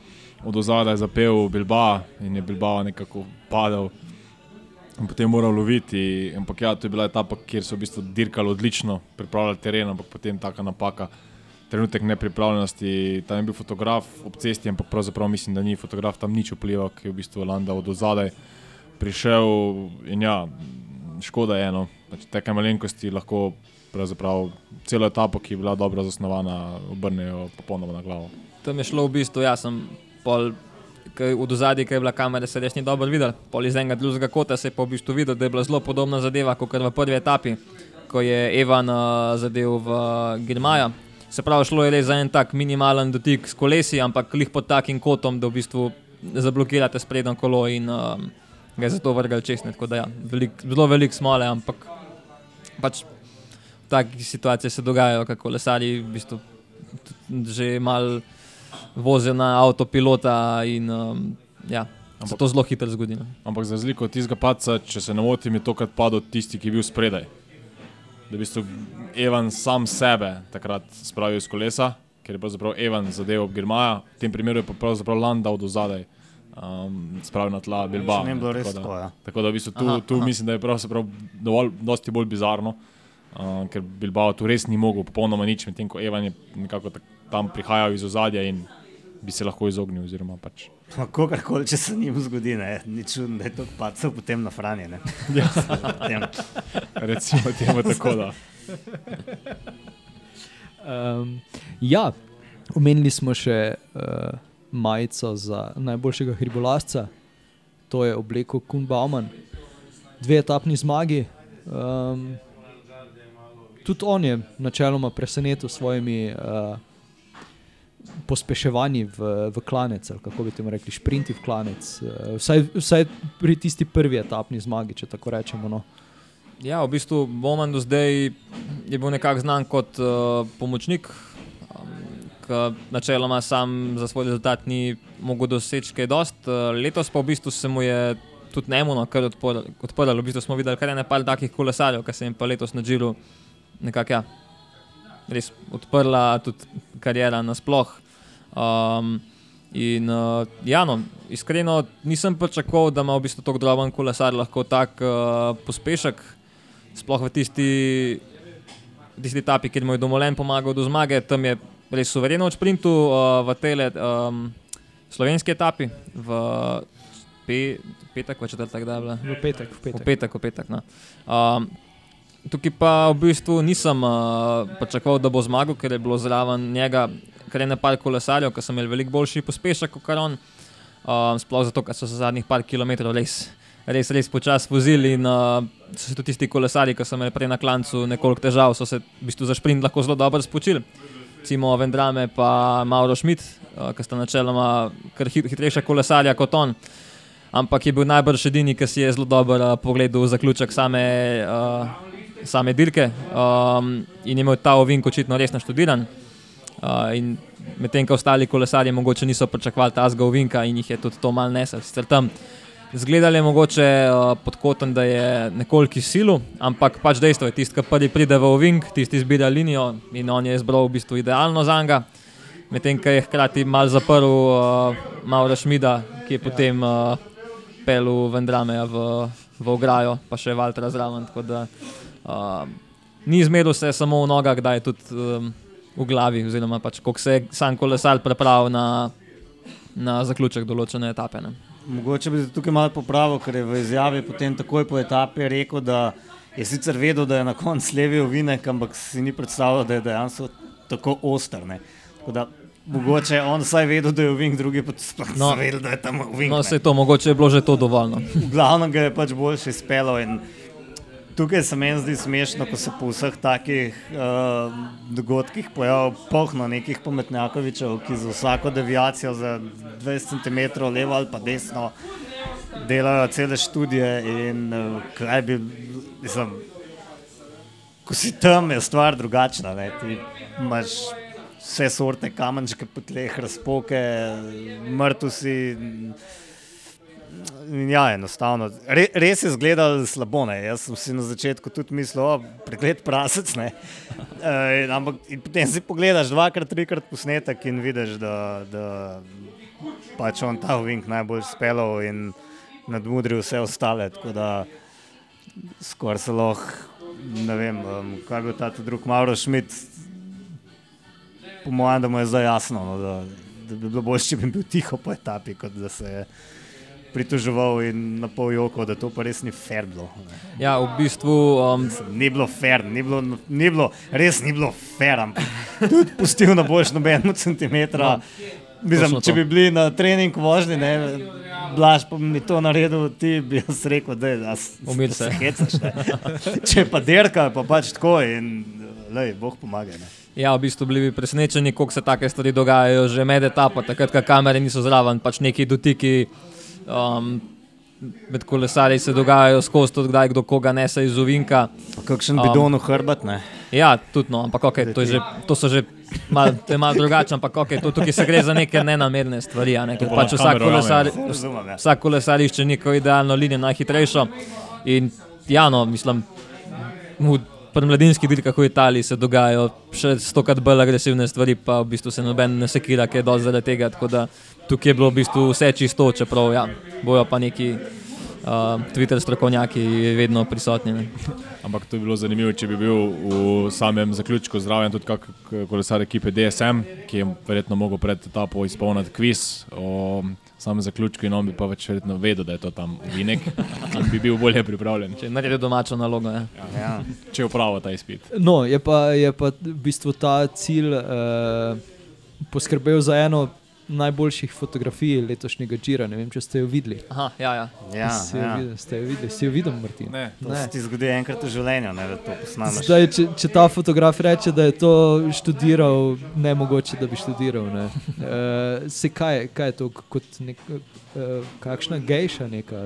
od ozadja zapel Bilbao in je Bilbao nekako padel in potem moral loviti. Ampak ja, to je bila etapa, kjer so v bistvu dirkali odlično, pripravljali teren, ampak potem taka napaka, trenutek nepripravljenosti. Tam je bil fotograf ob cesti, ampak pravzaprav mislim, da ni fotograf tam nič vplival, ki je v bistvu Landa od ozadja prišel ja, škoda je eno, pač te malenkosti lahko. Pravzaprav celo etapo, ki je bila dobro zasnovana, obrnejo popolnoma na glavo. Tam je šlo v bistvu, jaz sem pol, v dozadju, ki je bila kamera, se res ni dobro videl. Pol iz enega drugega kota se je pa v bistvu videl, da je bila zelo podobna zadeva kot v prvi etapi, ko je Evan uh, zadev v uh, Girmaja. Se pravi, šlo je res za en tak minimalen dotik s kolesi, ampak lih pod takim kotom, da v bistvu zablokirate sprednjo kolo in uh, ga je zato vrgal česne. Tako da ja, velik, zelo velik smole, ampak pač v takih situacijah se dogajajo, kako lesari v bistvu že malo vozijo na avtopilota in um, ja, se to zelo hitro zgodi. Ne. Ampak za razliko od tistega paca, če se ne motim, je tokrat padel tisti, ki je bil spredaj. Da v bistvu Evan sam sebe takrat spravil iz kolesa, ker je pravzaprav Evan zadev ob Girmaja, v tem primeru je pa pravzaprav Landa od ozadaj. Um, spravil na tla Bilbao. Ne, ne tako, tako, ja. tako da v bistvu tu, aha, tu aha. mislim, da je pravzaprav dovolj, dosti bolj bizarno, uh, ker Bilbao tu res ni mogel popolnoma nič, medtem ko Evan je nekako tam prihajal iz ozadja in bi se lahko izognil. Oziroma, pač. Kogarkoli, če se njim zgodi, ne, ni čudno, da je to pacal potem na franje. Ja. Recimo temu tako. Da. Um, ja, omenili smo še uh, majico za najboljšega hribolasca, to je obleko Kunbauman, dve etapni zmagi. Um, tudi on je načeloma presenetil s svojimi uh, pospeševanje v, v klanec, kako bi temu rekli, sprinti v klanec. Eh, vsaj, vsaj pri tisti prvi etapni zmagi, če tako rečemo. No. Ja, v bistvu Boman do zdaj je bil nekako znan kot uh, pomočnik, um, ki načeloma sam za svoj rezultat ni mogel doseči kaj dost. Uh, letos pa v bistvu se mu je tudi nemono kar odprlo. V bistvu smo videli kar nekaj takih kolesarjev, ki se jim pa letos na Džiru nekako ja, res odprla tudi karijera nasplošno. Um, in uh, ja, no, iskreno nisem pričakoval, da ima v bistvu tako droben kolesar lahko tak uh, pospešek, sploh v tisti, tisti etapi, kjer mu je domolen pomagal do zmage. Tam je res suvereno v sprintu, uh, v tele um, slovenski etapi, v pe, petek, v četrtek, da je bilo. V petek, v petek. V petek, v petek no. um, Tukaj pa v bistvu nisem uh, pričakoval, da bo zmagal, ker je bilo zraven njega kar je nekaj kolesarjev, ki so imeli veliko boljši pospešek kot on. Um, sploh zato, ker so se zadnjih par kilometrov res, res, res počasi vozili in uh, so se tudi tisti kolesarji, ki so imeli prej na klancu nekoliko težav, so se v bistvu za sprint lahko zelo dobro spočili. Recimo Vendrame pa Mauro Schmidt, uh, ki sta načeloma kar hit, hitrejša kolesarja kot on. Ampak je bil najbrž edini, ki si je zelo dobro uh, pogledal zaključek same, uh, same dirke um, in je imel ta ovink očitno res naštudiran. Uh, Medtem ko ostali kolesarji mogoče niso pričakovali ta zgovinka in jih je tudi to mal nesel. Zgledali je mogoče uh, podkoten, da je nekoliko silu, ampak pač dejstvo je, tisti, ki prvi pride v ovink, tisti izbira linijo in on je izbral v bistvu idealno za njega. Medtem ko je hkrati mal zaprl uh, Mauro Šmida, ki je potem uh, pel v Vendrame v, v ograjo, pa še Valtra zraven. Da, uh, ni izmeril se samo v nogah, da je tudi. Um, v glavi, oziroma pač, koliko se je sam kolesar pripravil na, na zaključek določene etape. Ne. Mogoče bi se tukaj malo popravil, ker je v izjavi potem takoj po etapi rekel, da je sicer vedel, da je na koncu levi ovinek, ampak si ni predstavljal, da je dejansko tako oster. ne. Tako da mogoče on vsaj vedel, da je ovinek, drugi pa sploh No. vedel, da je tam ovinek. No, se je to, mogoče je bilo že to dovolj. No. V glavnem ga je pač boljše izpelo. in Tukaj se meni zdi smešno, ko se po vseh takih uh, dogodkih pojavijo pohno nekih pametnjakovičev, ki za vsako deviacijo za 20 cm levo ali pa desno delajo cele študije. In uh, kaj bi, mislim, ko si tam, je stvar drugačna. Ne? Ti imaš vse sorte kamenčke po tleh, razpoke, mrtev si. In Ja, enostavno. Re, res je izgledal slabo. Ne? Jaz sem si na začetku tudi mislil, da je pregled prasec. ne. E, ampak potem si pogledaš dvakrat, trikrat posnetek in vidiš, da, da pač on ta vink najbolj speljal in nadmudril vse ostale. Tako da skoraj se lahko, ne vem, um, kaj bil ta drug Mauro Šmit. Po mojem, da mu je zdaj jasno, no, da, da bi bilo bolje, če bi bil tiho po etapi, kot da se je pritoževal in na pol joko, da to pa res ni fair bilo. ne. Ja, v bistvu. Um, Ni bilo fair, ni bilo, ni bilo, res ni bilo fair, tudi pustil na boš nobenemu centimetra. Mislim, točno če bi bili na trening vožnji, ne, Blaž pa mi to naredil, ti bi jaz rekel, da je Umiri se. hecaš. Če pa derka, pa pač tako in lej, Bog pomaga. Ne. Ja, v bistvu bili bi presenečeni, koliko se take stvari dogajajo že med etapo, takrat, ko kamere niso zraven, pač neki dotiki. Um, med kolesarji se dogajajo skozi to, kdaj kdo koga nese iz ovinka. Kakšen Um, bidon v hrbet, ne. Ja, tudi no, ampak okay, to, je že, to so že malo mal drugače, ampak okay, to, tukaj se gre za neke nenamerne stvari. A ne, ker To pač vsak kamero kolesar. Razumem, ja. vsak kolesar išče neko idealno linijo, najhitrejšo. In ja, no, mislim, v mladinskih dirkah v Italiji se dogajajo še stokrat bolj agresivne stvari, pa v bistvu se noben ne sekira, kaj je dosti zaradi tega. Tako da tukaj je bilo v bistvu vse čisto, čeprav ja, bojo pa neki uh, Twitter strokovnjaki vedno prisotni. Ne. Ampak to bi bilo zanimivo, če bi bil v samem zaključku zraven tudi kak kolesar ekipe DSM, ki je verjetno mogel pred etapo izpolniti kviz o samem zaključku in on bi pa več verjetno vedel, da je to tam vinek in bi bil bolje pripravljen, Če naredi domačo nalogo. Ja. Ja. če upravlja ta izpit. No, je pa, je pa v bistvu ta cilj uh, poskrbel za eno najboljših fotografij letošnjega Džira. Ne vem, če ste jo videli. Aha, ja, ja. Ja, si ja. videli, ste jo videli, si jo videl, Martin? Ne. To se ti zgodi enkrat v življenju, ne, da to posnameš. Zdaj, če, če ta fotograf reče, da je to študiral, ne mogoče, da bi študiral. Ne. Uh, se kaj, kaj je to kot nek, uh, kakšna gejša, neka,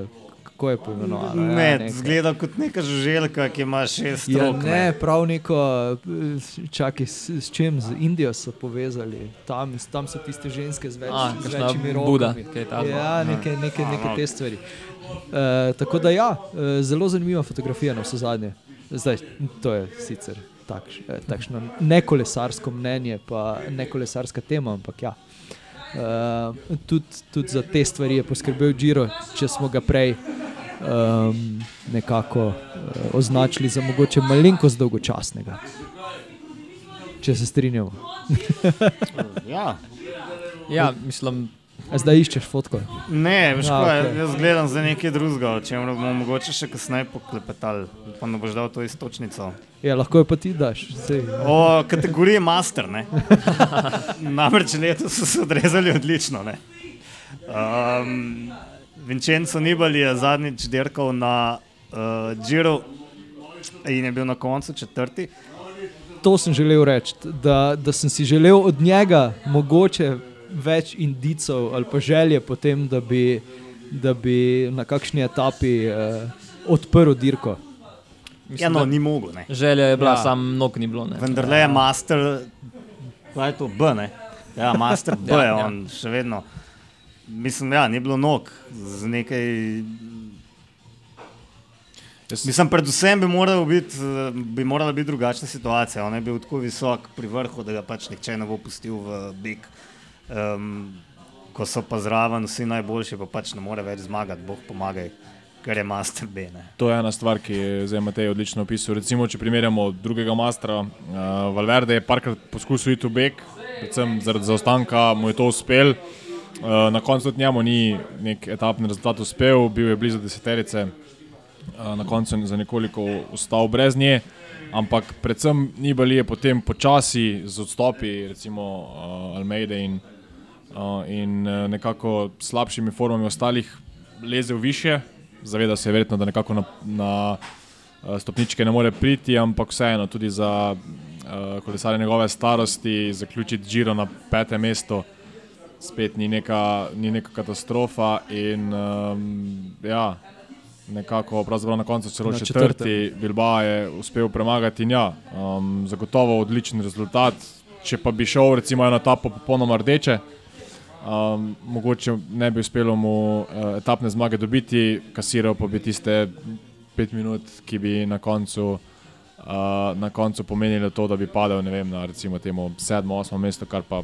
kako je poimenovana? Ne, ja, neka. zgleda kot neka žuželka, ki ima šest Ja, rok. ne, prav neko, eh, čakaj, s, s čim, z Indijo so povezali, tam, tam so tiste ženske z, več, A, z večjimi Buda, rokami. kaj takega. Ja, neke, neke, neke no. te stvari. Uh, tako da ja, uh, zelo zanimiva fotografija na vse zadnje. Zdaj, to je sicer takš, eh, takšno nekolesarsko mnenje, pa nekolesarska tema, ampak ja. Uh, tudi, tudi za te stvari je poskrbel Giro, če smo ga prej um, nekako uh, označili za mogoče malenkost dolgočasnega. Če se strinjamo. Ja. ja, mislim, A zdaj iščeš fotko. Ne, veš, Ja, ja, okay. jaz gledam za nekaj drugega, o čem bomo mogoče še kasneje poklepetali. Upam, da boš dal to istočnico. Ja, lahko jo pa ti daš. Sej. O kategoriji master. ne. Namreč letos so se odrezali odlično. ne. Um, Vincenzo Nibali je zadnjič dirkal na uh, Giro in je bil na koncu četrti. To sem želel reči, da, da sem si želel od njega mogoče več indicov ali pa želje potem, da bi, da bi na kakšni etapi uh, odprl dirko. mislim Ja, no, ni mogel. Ne. želja je bila, Ja. ja. sam nog ni bilo. Ne. Vendar le je master, kaj je to B, ne? Ja, master B Ja, je ja. on, še vedno. Mislim, ja, ni bilo nog z nekaj. Jaz, Mislim, predvsem bi, moral biti, bi morala biti drugačna situacija. On je bil tako visok pri vrhu, da ga pač nihče ne bo pustil v bik. Um, ko so pa zraven vsi najboljši, pa pač ne more več zmagati, bog pomagaj. kar je Master B. Ne. To je ena stvar, ki je zdaj Matej odlično opisal. Recimo, če primerjamo drugega mastra, uh, Valverde je parkrat poskusil iti v beg, predvsem zaradi zaostanka mu je to uspel. Uh, na koncu tudi njemu ni nek etapni rezultat uspel, bil je blizu deseterice, uh, na koncu je za nekoliko ostal brez nje. Ampak predvsem Nibali je potem počasi z odstopi, recimo uh, Almeida in, in nekako slabšimi formami ostalih, lezel više, zaveda se verjetno, da nekako na, na eh, stopničke ne more priti, ampak vseeno tudi za kolesarje njegove starosti zaključiti Giro na petem mestu. Spet ni neka, ni neka katastrofa, in um, ja, nekako na koncu celo Na četrti. Bilbao je uspel premagati. Ja, um, zagotovo odličen rezultat. Če pa bi šel, recimo, eno etapo popolnoma rdeče, Um, mogoče ne bi uspelo mu uh, etapne zmage dobiti, kasiral pa bi tiste pet minut, ki bi na koncu, uh, na koncu pomenili to, da bi padel vem, na recimo temu sedmo, osmo mesto, kar pa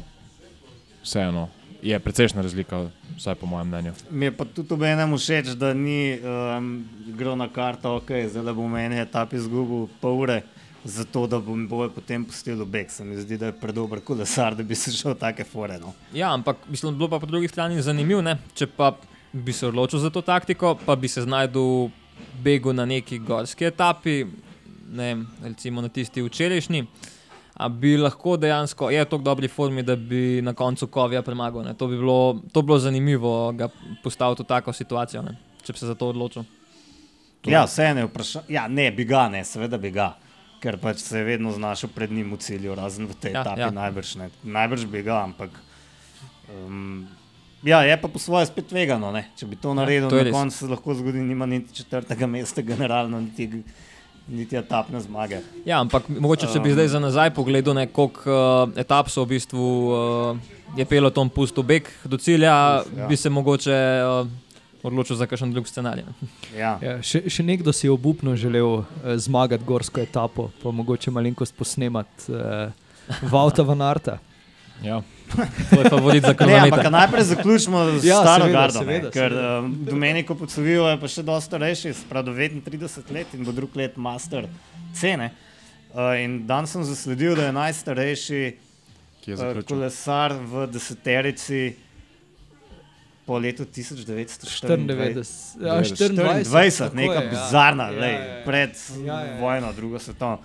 vseeno je precejšna razlika, vsaj po mojem mnenju. Mi je pa tudi ob enem všeč, da ni um, igral na karto, ok, zdaj da bo meni etap izgubil pol ure, zato da bom boje potem pustil v beg. Se mi zdi, da je predober kolesar, da bi se šel take fore. No. Ja, ampak mislim, bilo pa po drugi strani zanimivo, ne? če pa bi se odločil za to taktiko, pa bi se znašel v begu na neki gorski etapi, ne, vem, recimo na tisti včerajšnji. A bi lahko dejansko, je to v dobri formi, da bi na koncu Kovija premagal. Ne? To bi bilo, to bi bilo zanimivo, ga postaviti v tako situacijo, ne? če bi se za to odločil. Ja, vse ne vprašam. Ja, ne, bi ga, ne, seveda bi ga. Ker pač se je vedno znašel pred njim v cilju, razen v tej Ja, ja, etapi. ja. Ja. Najbrž, ne. najbrž bi ga, ampak. Um, ja, je pa po svoje spet tvegano. Ne. Če bi to naredil, Ja, to je na koncu se lahko zgodi, nima niti četrtega mesta, generalno, niti, niti etapne zmage. Ja, ampak mogoče, če bi Um. zdaj za nazaj pogledal, ne, koliko uh, etap so v bistvu uh, je peloton pustil beg do cilja, Ja. ja. bi se mogoče uh, odločil za kakšen drug scenarij. Ja. Ja, še, še nekdo si je obupno želel eh, zmagati gorsko etapo, pa mogoče malenkost posnemati eh, Vauta van Arta. Ja. To je favorit za Ne, ampak najprej zaključimo z Ja, staro seveda, gardo, seveda, ne, ker seveda. um, Domenico Pocovijo je pa še dosta starejši, sprav 39 let in bo drug let master cene. Uh, in dan sem zasledil, da je najstarejši je uh, zaključil. kolesar v deseterici po letu 1994. 94, ja, 94, 24, 20, tako neka je, ja. bizarna, Ja, lej, ja, ja. pred Ja, ja, ja. vojno, drugo svetovno.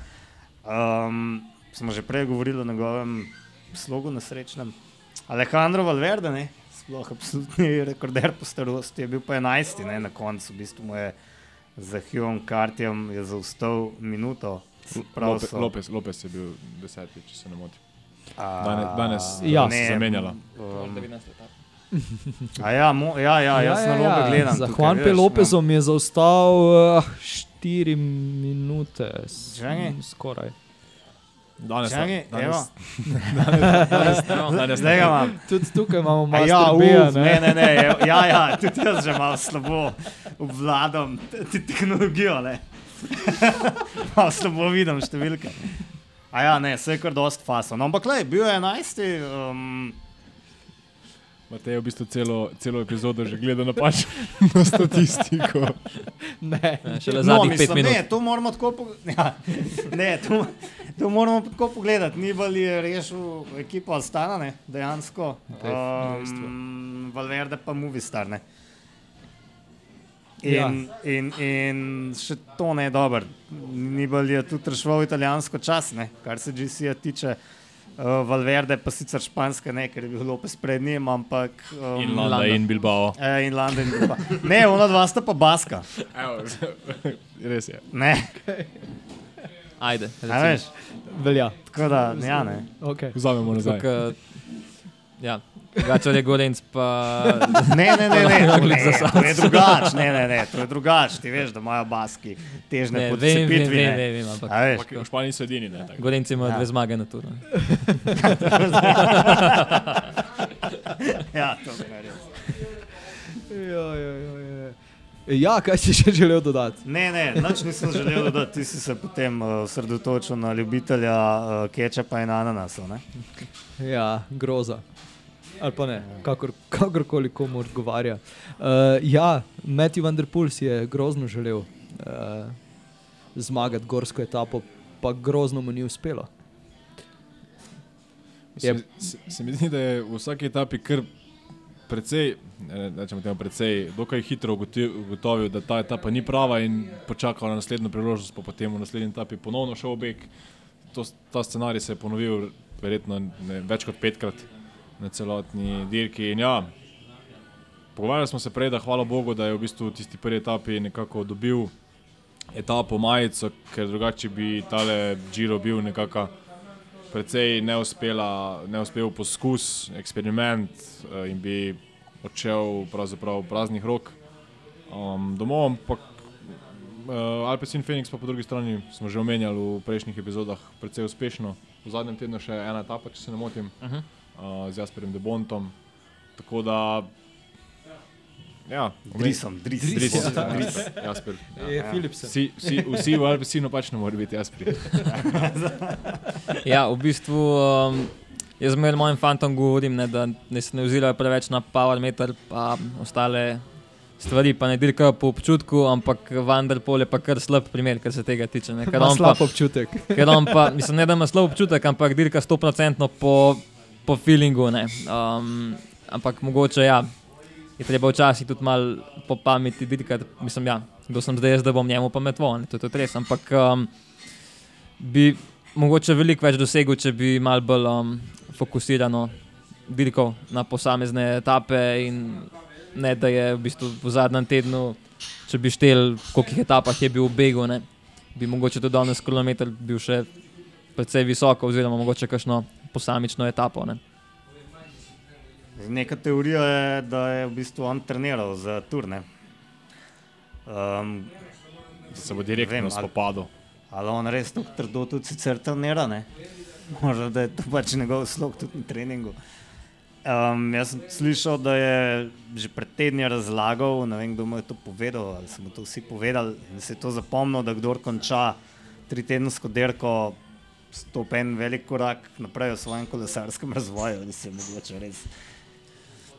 Um, smo že prej govorili o njegovem slogu nesrečnem. Alejandro Valverde, ne, sploh absolutni rekorder po starosti, je bil pa 11, ne, na koncu, v bistvu mu je za Hughom Kartjem je zaustal minuto. Lope, so- Lopez, Lopez je bil deseti, če se ne motim. A, Danes- danes Ja. se je zamenjala. Um, a ja, mo, ja, ja, jaz ja, ja, na lobe gledam. Za tukaj, Juanpe veš, no. Lopezom je zaostal 4 minute, s- skoraj. Danes, Čakaj, danes, evo. danes, Zdaj ga imam. Tudi tukaj imamo malo Ja, ja, uf, ne, ne, ne, je- ja, ja, tudi jaz že malo slabo obvladam te- te tehnologijo. ne. Malo slabo vidim številke. A ja, ne, vse je kar dost faso. No, ampak le, bil je 11. Um, Matej je v bistvu celo, celo epizodo že gledal napačno na statistiko. Ne, Ja, Šele no, zadnjih pet mislim, minut. ne, to moramo tako pogledati. Ja, ne, to, to moramo tako pogledati. Nibali je rešil ekipo Astana, ne, dejansko. Um, Valverde pa Movistar. Ne. Ja. In, in, in še to ne je dobro. Nibali je tudi rešil italijansko čas, ne, kar se GC-ja tiče. Uh, Valverde pa sicer španska, ne, ker je bil Lopes pred njim, ampak. Um, In Landa in Bilbao. Eh, in London. Pa. Ne, ona dva sta pa baska. Evo, res je. Ne, Ajde. a veš. velja. Tako da, ja, ne. Okay. Vzamemo nazaj. Tukaj, ja, Gačar je Gorenc, pa Ne, ne, ne, ne, to, Naglic ne, za to je drugače, ne, ne, ne, to je drugače. Ti veš, da imajo baski težne ne, vem, ne. vem, vem, ampak A veš, v Španiji so edini. Ne, tako. Gorenc ima Ja. dve zmage na turu. ja, to je res. Ja, ja, ja, ja. ja, kaj si še želel dodati? Ne, ne, nič nisem želel dodati, ti si se potem uh, osredotočil na ljubitelja uh, kečapa in ananasov. Ne? Ja, groza. Ali pa ne, kakor, kakorkoli komu odgovarja. Uh, ja, Matthew Vanderpool si je grozno želel uh, zmagati gorsko etapo, pa grozno mu ni uspelo. Se, se, se mi zdi, da je v vsaki etapi kar precej, rečemo temu precej, dokaj hitro ugotovil, da ta etapa ni prava in počakal na naslednjo priložnost, pa potem v naslednji etapi ponovno šel v beg. To, ta scenarij se je ponovil verjetno ne, več kot petkrat na celotni dirki. In ja, pogovarjali smo se prej, da hvala Bogu, da je v bistvu v tisti prvi etapi nekako dobil etapo majico, ker drugače bi tale Giro bil nekako precej neuspela, neuspel poskus, eksperiment uh, in bi odšel pravzaprav praznih rok um, domov. Ampak uh, Alpecin Phoenix pa po drugi strani smo že omenjali v prejšnjih epizodah precej uspešno. V zadnjem tednu še ena etapa, če se ne motim, uh -huh. Uh, z Jasperjem Debontom. Tako da Ja, drisom, drisom. Drisom, ja. drisom. Jasper. Ja. Je Philipsen. Vsi, vsi, vsi v Alpesinu pač ne morejo biti Jasperi. ja, v bistvu um, jaz zmeraj mojim fantom govorim, ne, da ne se ne ozirajo preveč na power meter pa ostale stvari, pa ne dirkajo po občutku, ampak Vanderpol je pa kar slab primer, kar se tega tiče. Ne, ker on slab pa, občutek. Ker on pa, mislim, ne da ima slab občutek, ampak dirka 100% po, po feelingu. Um, ampak mogoče ja je treba včasih tudi malo po pameti videti, mislim, ja, kdo sem zdaj, jaz, da bom njemu pametval, to je tudi res. Ampak um, bi mogoče veliko več dosegel, če bi malo bolj um, fokusirano dirkal na posamezne etape in ne da je v bistvu v zadnjem tednu, če bi štel, v kolikih etapah je bil v begu, ne, bi mogoče tudi danes kilometr bil še precej visoko oziroma mogoče kakšno posamično etapo. Ne. Neka teorija je, da je v bistvu on treniral za turne. Um, se bo direktno spopadal. Ali on res tako trdo tudi sicer trenira, ne? Možda, da je to pač njegov slog tudi na treningu. Um, jaz sem slišal, da je že pred tedni razlagal, ne vem, kdo mu je to povedal, ali smo to vsi povedali, da se je to zapomnil, da kdor konča tri tedensko derko, stopi en velik korak naprej v svojem kolesarskem razvoju, da se je mogoče res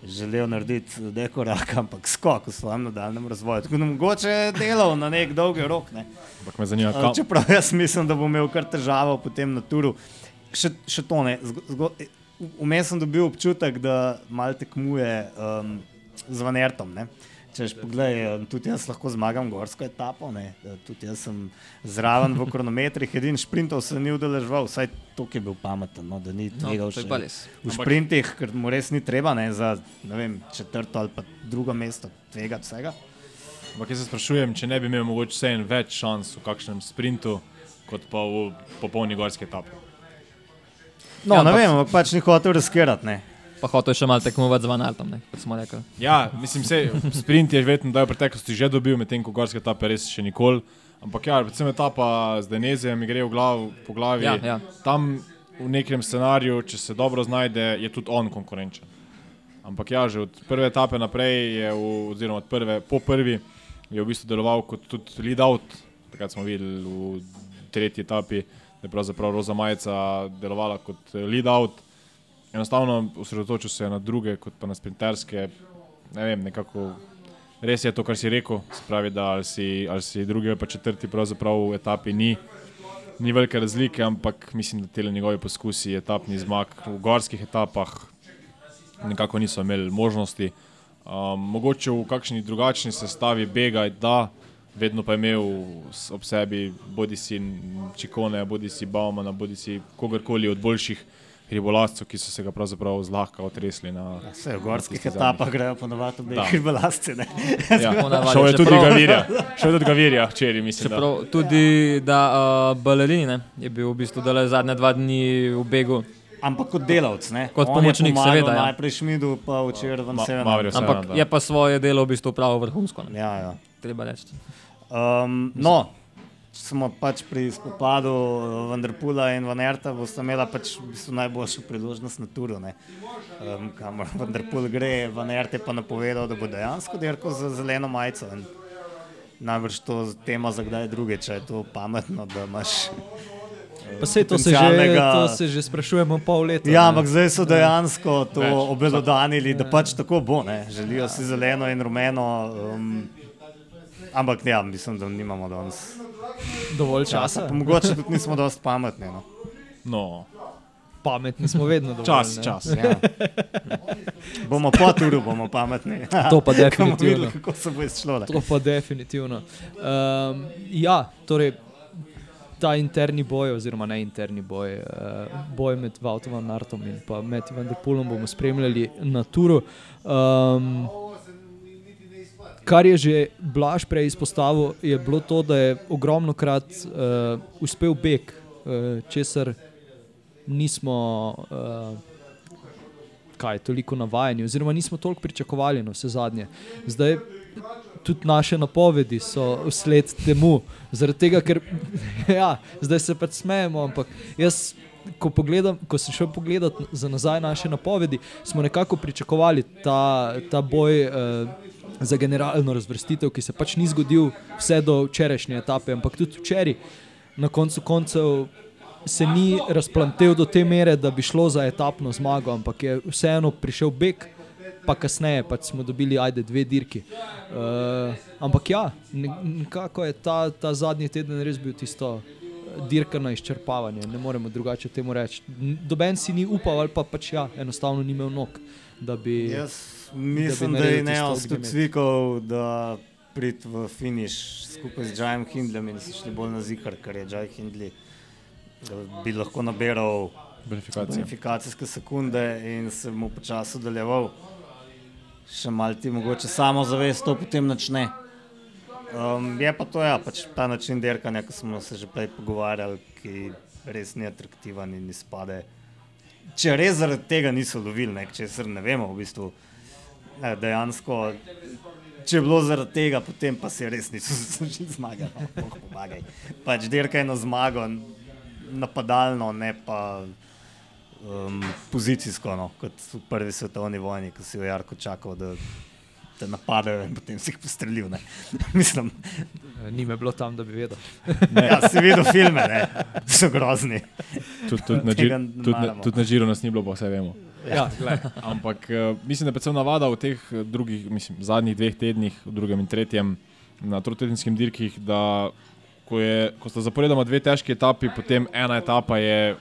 želel narediti dekorak, ampak skok v svojem nadaljem razvoju. Tako da mogoče delal na nek dolgi rok. Ne. Zanima, kam... Čeprav jaz mislim, da bo imel kar težavo potem na turu. Še, še to ne. Vmes sem dobil občutek, da malo tekmuje um, z Vanertom. Ne. Češ, poglej, eh, tudi jaz lahko zmagam gorsko etapo, ne? tudi jaz sem zraven v kronometrih, edini sprintov se ni udeležval, vsaj to je bil pameten, no, da ni tega no, v sprintih, ker mu res ni treba ne, za ne vem, četrto ali pa drugo mesto tega vsega. Ampak jaz se sprašujem, če ne bi imel mogoče vse en več šans v kakšnem sprintu, kot pa v popolni gorski etapi. No, ja, ne vem, ampak pač ni hotel riskirati pa hotel še malo tekmovati z Vanaltom, kot smo rekli. Ja, mislim, da sprint je verjetno v preteklosti že dobil, medtem ko gorske etape res še nikoli. Ampak ja, predvsem etapa z Denezijem mi gre v glav, po glavi. Ja, ja. Tam v nekem scenariju, če se dobro znajde, je tudi on konkurenčen. Ampak ja, že od prve etape naprej, je v, oziroma od prve, po prvi, je v bistvu deloval kot tudi lead out. Takrat smo videli v tretji etapi, da je pravzaprav Roza Majica delovala kot lead out enostavno osredotočil se na druge, kot pa na sprinterske. Ne vem, nekako res je to, kar si rekel. Spravi, da ali si, ali si drugi ali pa četrti, pravzaprav v etapi ni, ni velike razlike, ampak mislim, da te njegovi poskusi, etapni zmag v gorskih etapah, nekako niso imeli možnosti. Um, mogoče v kakšni drugačni sestavi bega, da vedno pa je imel ob sebi bodi si Čikone, bodi si Baumana, bodi si kogarkoli od boljših hribolascev, ki so se ga pravzaprav zlahka otresli. Na, Vse v gorskih etapah grejo ponovadi tudi hribolasce. Ja, šel je tudi Gavirja, šel je tudi Gavirja, včeraj mislim. Čeprav, da. Tudi da uh, balerini ne, je bil v bistvu zadnje dva dni v begu. Ampak kot delavec, ne? kot On pomočnik, seveda. Ja. Najprej šmidu, pa včeraj vam se vrne. Ampak je pa svoje delo v bistvu pravo vrhunsko. Ja, ja. Treba reči. Um, no, smo pač pri spopadu Vendrpula in Vanerta, boste imeli pač v bistvu najboljšo priložnost na turu. Um, kamor Vendrpul gre, Vanert je pa napovedal, da bo dejansko dirkal za zeleno majico. Najbrž to tema za kdaj druge, če je to pametno, da imaš Pa sej to se, že, to se že sprašujemo pol leta. Ja, ne. ampak zdaj so dejansko to obelodanili, da pač tako bo. Ne? Želijo si zeleno in rumeno. Um, ampak ja, mislim, da nimamo danes dovolj časa. časa. Pa mogoče tudi nismo dosti pametni. No. No, Pametni smo vedno dovolj. čas, ne. čas. Ja. Bomo po turu, bomo pametni. To pa definitivno. videli, kako se bo izšlo. To pa definitivno. Um, ja, torej ta interni boj, oziroma ne interni boj, uh, boj med Vautom Nartom in pa med Vanderpulom bomo spremljali na turu. Um, Kar je že Blaž prej izpostavil, je bilo to, da je ogromno krat uh, uspel beg, uh, česar nismo uh, kaj, toliko navajeni, oziroma nismo toliko pričakovali na vse zadnje. Zdaj, tudi naše napovedi so sled temu, zaradi tega, ker ja, zdaj se pač smejemo, ampak jaz. Ko, pogledam, ko sem šel pogledat za nazaj naše napovedi, smo nekako pričakovali ta, ta boj eh, za generalno razvrstitev, ki se pač ni zgodil vse do včerajšnje etape, ampak tudi včeraj, na koncu koncev, se ni razplantel do te mere, da bi šlo za etapno zmago, ampak je vseeno prišel beg, pa kasneje pač smo dobili ajde dve dirki. Uh, ampak ja, ne- nekako je ta, ta zadnji teden res bil tisto. Dirka na izčrpavanje, ne moremo drugače temu reči. Doben si ni upal, ali pa pač ja, enostavno ni imel nog, da bi. Jaz mislim, da, naredil je tisto Neos tudi cvikal, da prid v finiš skupaj z Jajem Hindlem in so šli bolj na zihar, ker je Jaj Hindley, da bi lahko nabiral Verifikacija. bonifikacijske sekunde in se mu počasi odaljeval. Še malo ti mogoče samo zavest to potem načne. Um, je pa to ja, pač ta način derkanja, ki smo se že prej pogovarjali, ki res ni atraktiven in izpade. Če res zaradi tega niso lovili, ne, česar ne vemo, v bistvu ne, dejansko. Če je bilo zaradi tega, potem pa se res niso zmage. No, pomagaj. Pač derkaj na zmago, napadalno, ne pa um, pozicijsko, no, kot v prvi svetovni vojni, ko si v Jarku čakal, da te napadajo in potem si jih postrelil. ne. Mislim, Ni me bilo tam, da bi vedel. ja, si videl filme, ne, so grozni. Tudi tud na, ne tud na, tud na Žiru nas ni bilo, pa vse vemo. Ja, glej. Ampak eh, mislim, da je predvsem navada v teh eh, drugih, mislim, zadnjih dveh tednih, v drugem in tretjem, na trotedenskim dirkih, da ko, je, ko sta zaporedoma dve težki etapi, potem ena etapa je,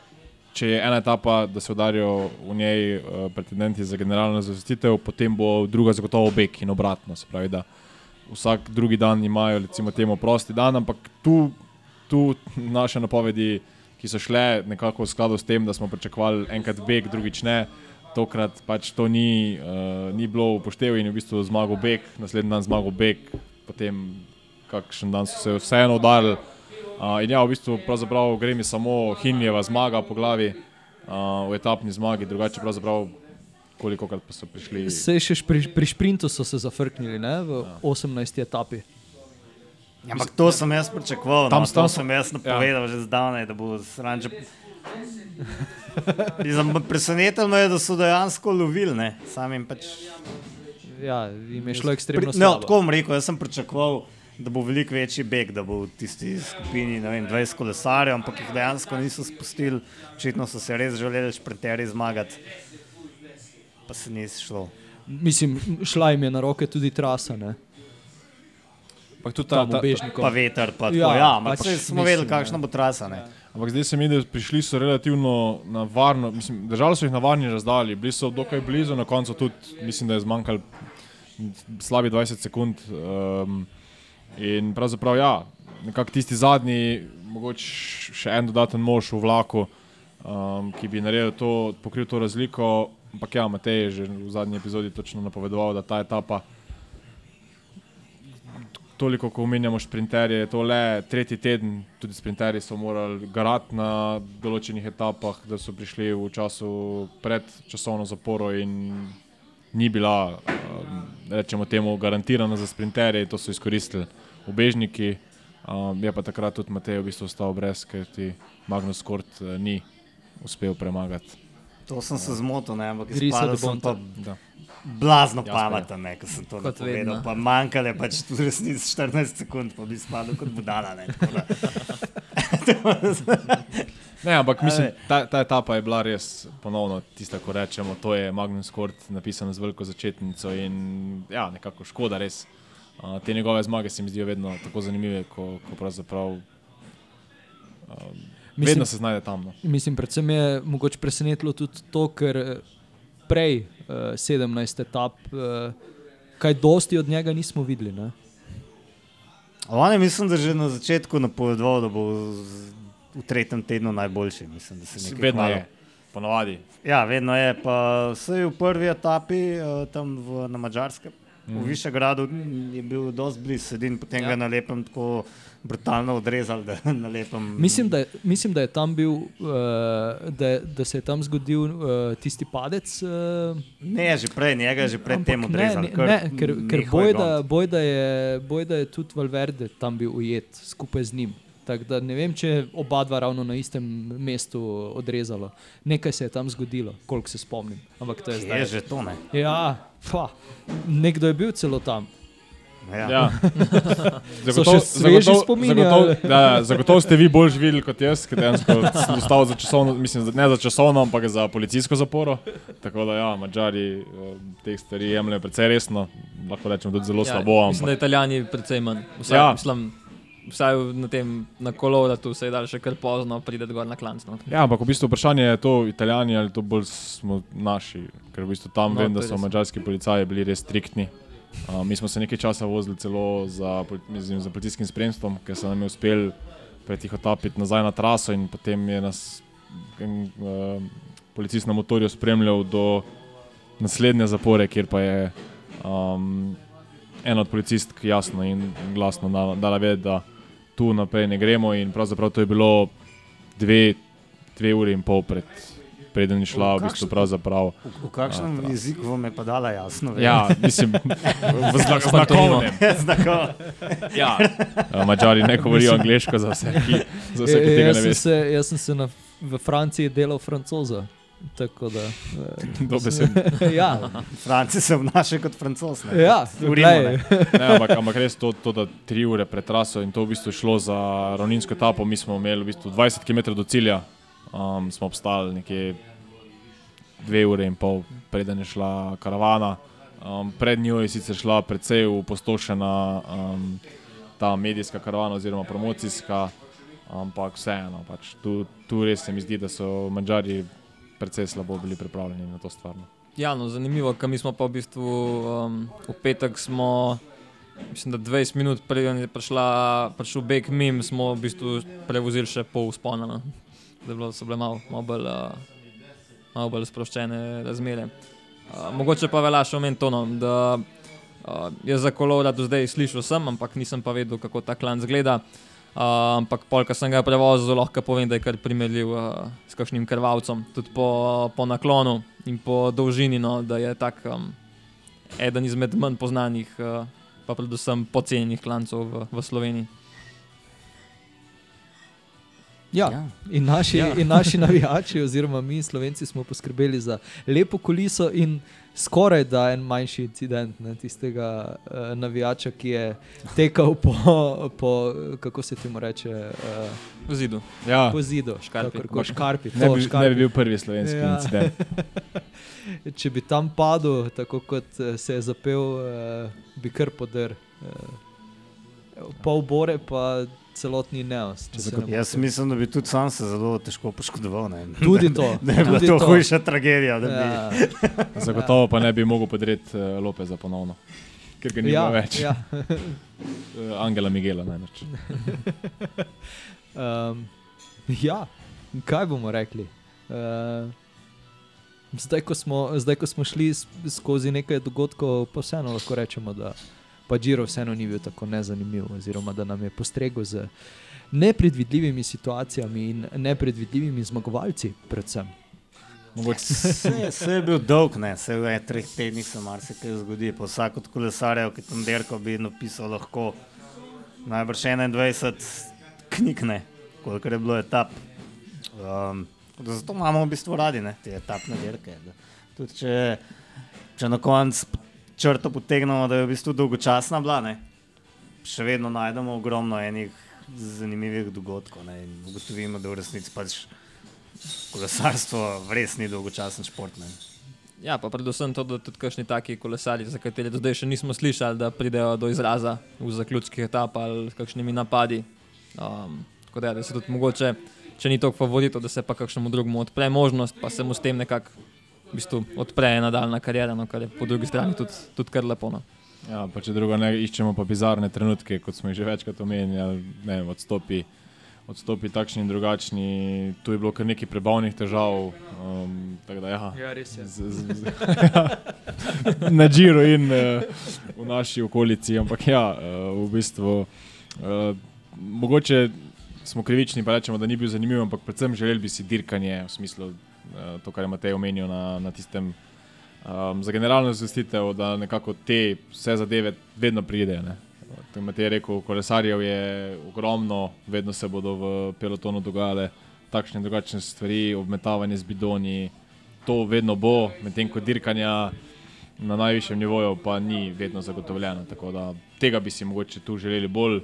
če je ena etapa, da se udarijo v njej uh, pretendenti za generalno zavestitev, potem bo druga zagotovo beg in obratno. Se pravi, da vsak drugi dan imajo, recimo, temu prosti dan, ampak tu, tu naše napovedi, ki so šle nekako v skladu s tem, da smo pričakovali enkrat beg, drugič ne. Tokrat pač to ni, uh, ni bilo upoštevano in je v bistvu zmagal beg, naslednji dan zmagal beg, potem kakšen dan so se vseeno udarili. Uh, in ja, v bistvu pravzaprav gre mi samo Hinjeva zmaga po glavi uh, v etapni zmagi, drugače pravzaprav koliko krat pa so prišli. Sej še pri, pri šprintu so se zafrknili ne, v Ja. 18. etapi. Ja, ampak to sem jaz pričakoval, Tam no, tam sem jaz napovedal ja. že zdavnaj, da bo sranče. Presenetilo me je, da so dejansko lovili, ne, samim pač. Ja, jim je šlo ekstremno Pri, ne, slabo. tako bom rekel, jaz sem pričakoval, da bo veliko večji beg, da bo v tisti skupini ne vem, 20 kolesarjev, ampak jih dejansko niso spustili. Očitno so se res želeli šprinterji zmagati, pa se ni šlo. Mislim, šla jim je na roke tudi trasa. Ne? Ampak tudi ta, ta, ubežnikov. Pa veter, pa tako. Ja, Ja, ampak pač smo mislim, vedeli, ja. kakšna bo trasa. Ne. Ampak zdaj se mi, da prišli so relativno na varno, mislim, držali so jih na varni razdalji, bili so dokaj blizu, na koncu tudi mislim, da je zmanjkalo slabi 20 sekund. Um, in pravzaprav ja, nekako tisti zadnji, mogoče še en dodaten mož v vlaku, um, ki bi naredil to, pokril to razliko. Ampak ja, Matej je že v zadnji epizodi točno napovedoval, da ta etapa toliko, ko omenjamo šprinterje, je to le tretji teden, tudi sprinterji so morali garati na določenih etapah, da so prišli v času pred časovno zaporo in ni bila, um, rečemo temu, garantirana za sprinterje, to so izkoristili ubežniki. Um, je pa takrat tudi Matej v bistvu ostal brez, ker ti Magnus Kort uh, ni uspel premagati. To sem se zmotil, ne, ampak izpadel de sem pa. Da. blazno Jasperja. pameten, ne, ko sem to Kot napovedal. vedno. Pa manjkale pač tudi resnici 14 sekund, pa bi spadal kot budala. Ne, Ne, ampak mislim, ta, ta etapa je bila res ponovno tista, ko rečemo, to je Magnus Kort napisano z veliko začetnico in ja, nekako škoda res. Uh, te njegove zmage se mi zdijo vedno tako zanimive, ko, ko pravzaprav um, Mislim- vedno se znajde tam. No. Mislim, predvsem je mogoče presenetilo tudi to, ker eh, prej uh, 17 etap, uh, kaj dosti od njega nismo videli. Ne? On je, mislim, da že na začetku napovedoval, da bo v tretjem tednu najboljši. Mislim, da se nekaj Vedno kmalu- je, ponovadi. Ja, vedno je. Pa vse v prvi etapi, uh, tam v, na Mačarskem, mm. v Višegradu, je bil dosti blizu, sedin, potem ja. ga na lepem tako brutalno odrezali. Da, na lepem, Mislim, da je, mislim, da je tam bil, uh, da, je- da se je tam zgodil uh, tisti padec. Uh, Ne, že prej, njega je že pred tem ne, odrezali. ne, kar ne, ker, ker je bojda, bojda, je, bojda je tudi Valverde tam bil ujet skupaj z njim. Tako da ne vem, če je oba dva ravno na istem mestu odrezalo. Nekaj se je tam zgodilo, koliko se spomnim. Ampak to je zdaj. je že to, ne? Ja, pa, nekdo je bil celo tam. Ja. Ja. Spomini, Zagotov, da, zagotov ste vi bolj živeli kot jaz, ker dejansko sem dostal za časovno, mislim, za- ne za časovno, ampak za policijsko zaporo. Tako da, ja, Mačari teh stvari jemljajo precej resno, lahko rečemo tudi zelo Ja, slabo. mislim, da Ampak, italijani precej manj. Vsaj, ja. mislim, vsaj na tem na koloratu se je dal še kar pozno priti gor na klanc. No. ja, ampak v bistvu vprašanje je to italijani ali to bolj smo naši, ker v bistvu tam No, vem, da so res. mačarski policaji bili res striktni. Uh, mi smo se nekaj časa vozili celo za, mislim, za policijskim spremstvom, ker so nam je uspel pretihotapiti nazaj na traso in potem je nas en, uh, policist na motorju spremljal do naslednje zapore, kjer pa je um, en od policistk jasno in glasno dala, dala vedeti, da tu naprej ne gremo in pravzaprav to je bilo dve, dve uri in pol pred. Preden je šla, v bistvu, Kakšen- pravzaprav. V, v kakšnem A, jeziku vam je pa dala jasno? vem. Ja, mislim, v znak, znakovnem. Znako. Ja. Mačari ne govorijo angliško za vse, ki, za vse, ki E, tega ne veste. se, jaz sem se na, v Franciji delal francoza. Tako da. eh, Dobesedno. ja, Franci se obnašajo kot francoz. ne? ja V Rimu, glej, ne. Ne, ampak, ampak res to, to, da tri ure pred traso in to v bistvu šlo za ravninsko etapo. Mi smo imeli v bistvu 20 km do cilja, um, smo obstali nekje dve ure in pol, preden je šla karavana. Um, pred njo je sicer šla precej upostošena um, ta medijska karavana oziroma promocijska, ampak vseeno, pač, tu, tu res se mi zdi, da so Mačari precej slabo bili pripravljeni na to stvar. no. Ja, no, zanimivo, ker mi smo pa v bistvu um, v petek smo. Mislim, da 20 minut preden je prišla, prišel beg mim, smo v bistvu prevozili še pol spona. No. Da je bilo, so bile malo, malo, bolj, uh, malo bolj sproščene razmere. Uh, mogoče pa velja še omeniti to, no, da uh, jaz za kolora do zdaj slišal sem, ampak nisem pa vedel, kako ta klan zgleda. Uh, ampak pol, ko sem ga prevozil, lahko povem, da je kar primerljiv uh, s kakšnim krvavcem, tudi po, po naklonu in po dolžini, no, da je tak um, eden izmed manj poznanih, uh, pa predvsem pocenjenih klancov v, v Sloveniji. ja. Ja. In, naši, ja. in naši navijači, oziroma mi, Slovenci, smo poskrbeli za lepo kuliso in skoraj da en manjši incident ne, tistega uh, navijača, ki je tekel po, po kako se temu reče, uh, V zidu. Ja, po zidu, Škarpi. kakorkoli, škarpi. ne, to, bi, škarpi. ne bi bil prvi slovenski Ja. incident. Če bi tam padel, tako kot eh, se je zapel, uh, bi kar podr. Uh, pol bore, pa celotni neos. ne. Jaz mislim, da bi tudi sam se zelo težko poškodoval. Ne? Tudi to. Da je bila tudi to hujša tragedija. da bi- Ja, Zagotovo pa ne bi mogel podreti uh, Lopeza ponovno, ker ga ni ja, bilo več. ja. Uh, Angela Miguela največ. Um, ja, kaj bomo rekli? Uh, zdaj, ko smo, zdaj, ko smo šli skozi nekaj dogodkov, pa vseeno lahko rečemo, da pa Džiro vseeno ni bil tako nezanimiv, oziroma da nam je postregel z nepredvidljivimi situacijami in nepredvidljivimi zmagovalci, predvsem. Mogoče Vse, vse je bil dolg, ne? vse v treh tednih se marsikaj zgodi. Pa vsak od kolesarjev, ki tam derko bi napisal lahko najbrž 21 knjig, ne, koliko je bilo etap. Um, zato imamo v bistvu radi ne, te etapne dirke. da Tudi če, če na koncu črto potegnemo, da je v bistvu dolgočasna bila, ne, še vedno najdemo ogromno enih zanimivih dogodkov ne, in ugotovimo, da v resnici pač kolesarstvo res ni dolgočasen šport. Ne. Ja, pa predvsem to, da tudi kakšni taki kolesarji, za katere do zdaj še nismo slišali, da pridejo do izraza v zaključkih etap ali s kakšnimi napadi. Um, tako da, ja, da se tudi mogoče, če ni toliko favoritov, da se pa kakšnemu drugemu odpre možnost, pa se mu s tem nekako v bistvu odpre nadaljna karijera, no, kar je po drugi strani tudi, tudi kar lepo. No. Ja, pa če drugo ne iščemo pa bizarne trenutke, kot smo jih že večkrat omenjali, ne vem, odstopi, odstopi takšni in drugačni. Tu je bilo kar nekaj prebavnih težav. Um, tako da, ja, Ja, res je. z, z, z, ja, na Džiru in uh, v naši okolici. Ampak ja, uh, v bistvu uh, mogoče smo krivični, pa rečemo, da ni bil zanimiv, ampak predvsem želeli bi si dirkanje v smislu to, kar je Matej omenil na, na tistem. Um, za generalno zvestitev, da nekako te vse zadeve vedno pridejo. Matej je rekel, kolesarjev je ogromno, vedno se bodo v pelotonu dogajale takšne in drugačne stvari, obmetavanje z bidoni, to vedno bo, medtem ko dirkanja na najvišjem nivoju pa ni vedno zagotovljeno. Tako da tega bi si mogoče tu želeli bolj,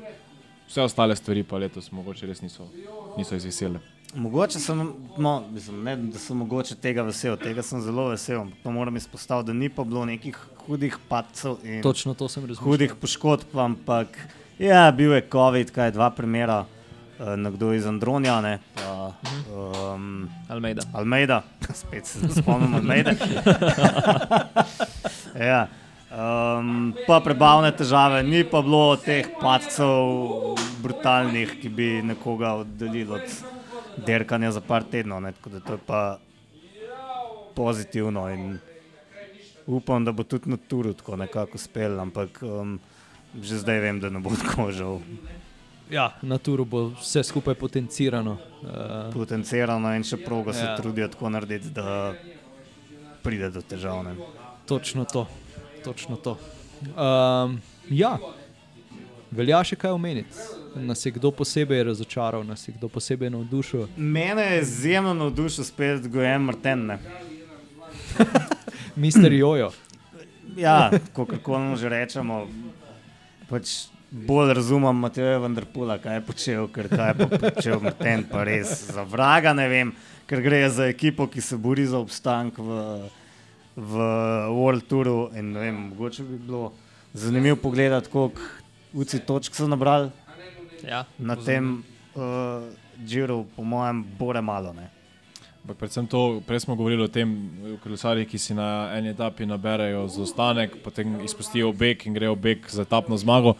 vse ostale stvari pa letos mogoče res niso, niso izvesele. Mogoče sem, no, mislim, ne, da sem mogoče tega vesel, tega sem zelo vesel. To moram izpostaviti, da ni pa bilo nekih hudih padcev in Točno to sem razumel. hudih poškodb, ampak ja, bil je COVID, kaj dva primera, eh, nekdo iz Andronija, ne, pa, um, Almeida. Almeida, spet se spomnim Almeida. ja. Um, pa prebavne težave, ni pa bilo teh padcev brutalnih, ki bi nekoga oddaljili od derkanja za par tednov. Ne, tako da to je pa pozitivno in upam, da bo tudi na turu tako nekako uspel, ampak um, že zdaj vem, da ne bo tako žal Ja, na turu bo vse skupaj potencirano. Uh, potencirano in še progo se Ja. trudijo tako narediti, da pride do težav. Ne. točno to. Točno to. Um, ja, velja še kaj omeniti. Nas je kdo posebej razočaral, nas je kdo posebej navdušil. Mene je izjemno navdušil spet Gojem Marten. Ne. Mister Jojo. Ja, kako nam že rečemo, pač bolj razumem Mateja Vendrpula, kaj je počel, ker kaj je počel Marten, pa res za vraga ne vem, ker gre za ekipo, ki se bori za obstanek v, v World Touru in ne vem, mogoče bi bilo zanimivo pogledati, koliko uci točk so nabrali Ja, na tem uh, Džiru, po mojem, bore malo. Ne. Ampak predvsem to, prej smo govorili o tem, kolesarji, ki si na eni etapi naberajo zaostanek, potem izpustijo beg in grejo beg za etapno zmago.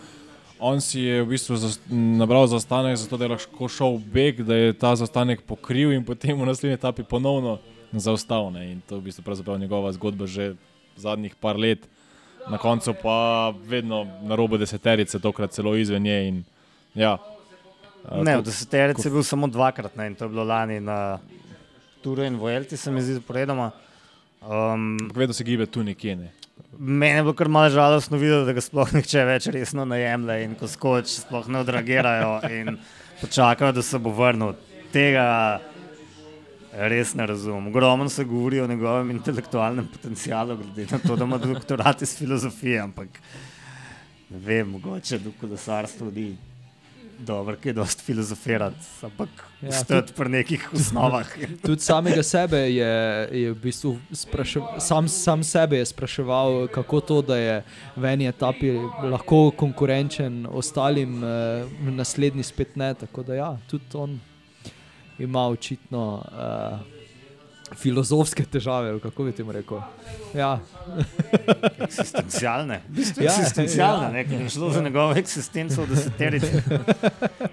On si je v bistvu zas- nabral zaostanek, zato da je lahko šel beg, da je ta zaostanek pokril in potem v naslednji etapi ponovno zaostal. Ne. In to je v bistvu pravzaprav njegova zgodba že zadnjih par let. Na koncu pa vedno na robu deseterice, tokrat celo izven nje. In, ja, a, Ne, v deseterici je bil samo dvakrat ne, in to je bilo lani na Turu in Vojelti, se mi zdi zaporedoma. Um, ampak vedno se gibe tu nekje. Ne. mene bilo kar malo žalostno videti, da ga sploh nihče več resno ne jemlje in ko skoč sploh ne odreagirajo in počakajo, da se bo vrnil. Tega res ne razumem. Ogromno se govori o njegovem intelektualnem potencialu, glede na to, da ima doktorat iz filozofije, ampak ne vem, mogoče do kolesarstva ni dobro, ki je dosti filozofirati, ampak Ja, ja, stati pri nekih osnovah. Tudi samega sebe je, je v bistvu spraševal, sam, sam sebe je spraševal, kako to, da je v eni etapi lahko konkurenčen ostalim, eh, v naslednji spet ne. Tako da ja, tudi on ima očitno uh, filozofske težave, kako bi temu rekel. Ja, Eksistencialne. V bistvu Ja, eksistencialne, ja. ne, ker je šlo za njegovo eksistenco v deseterici.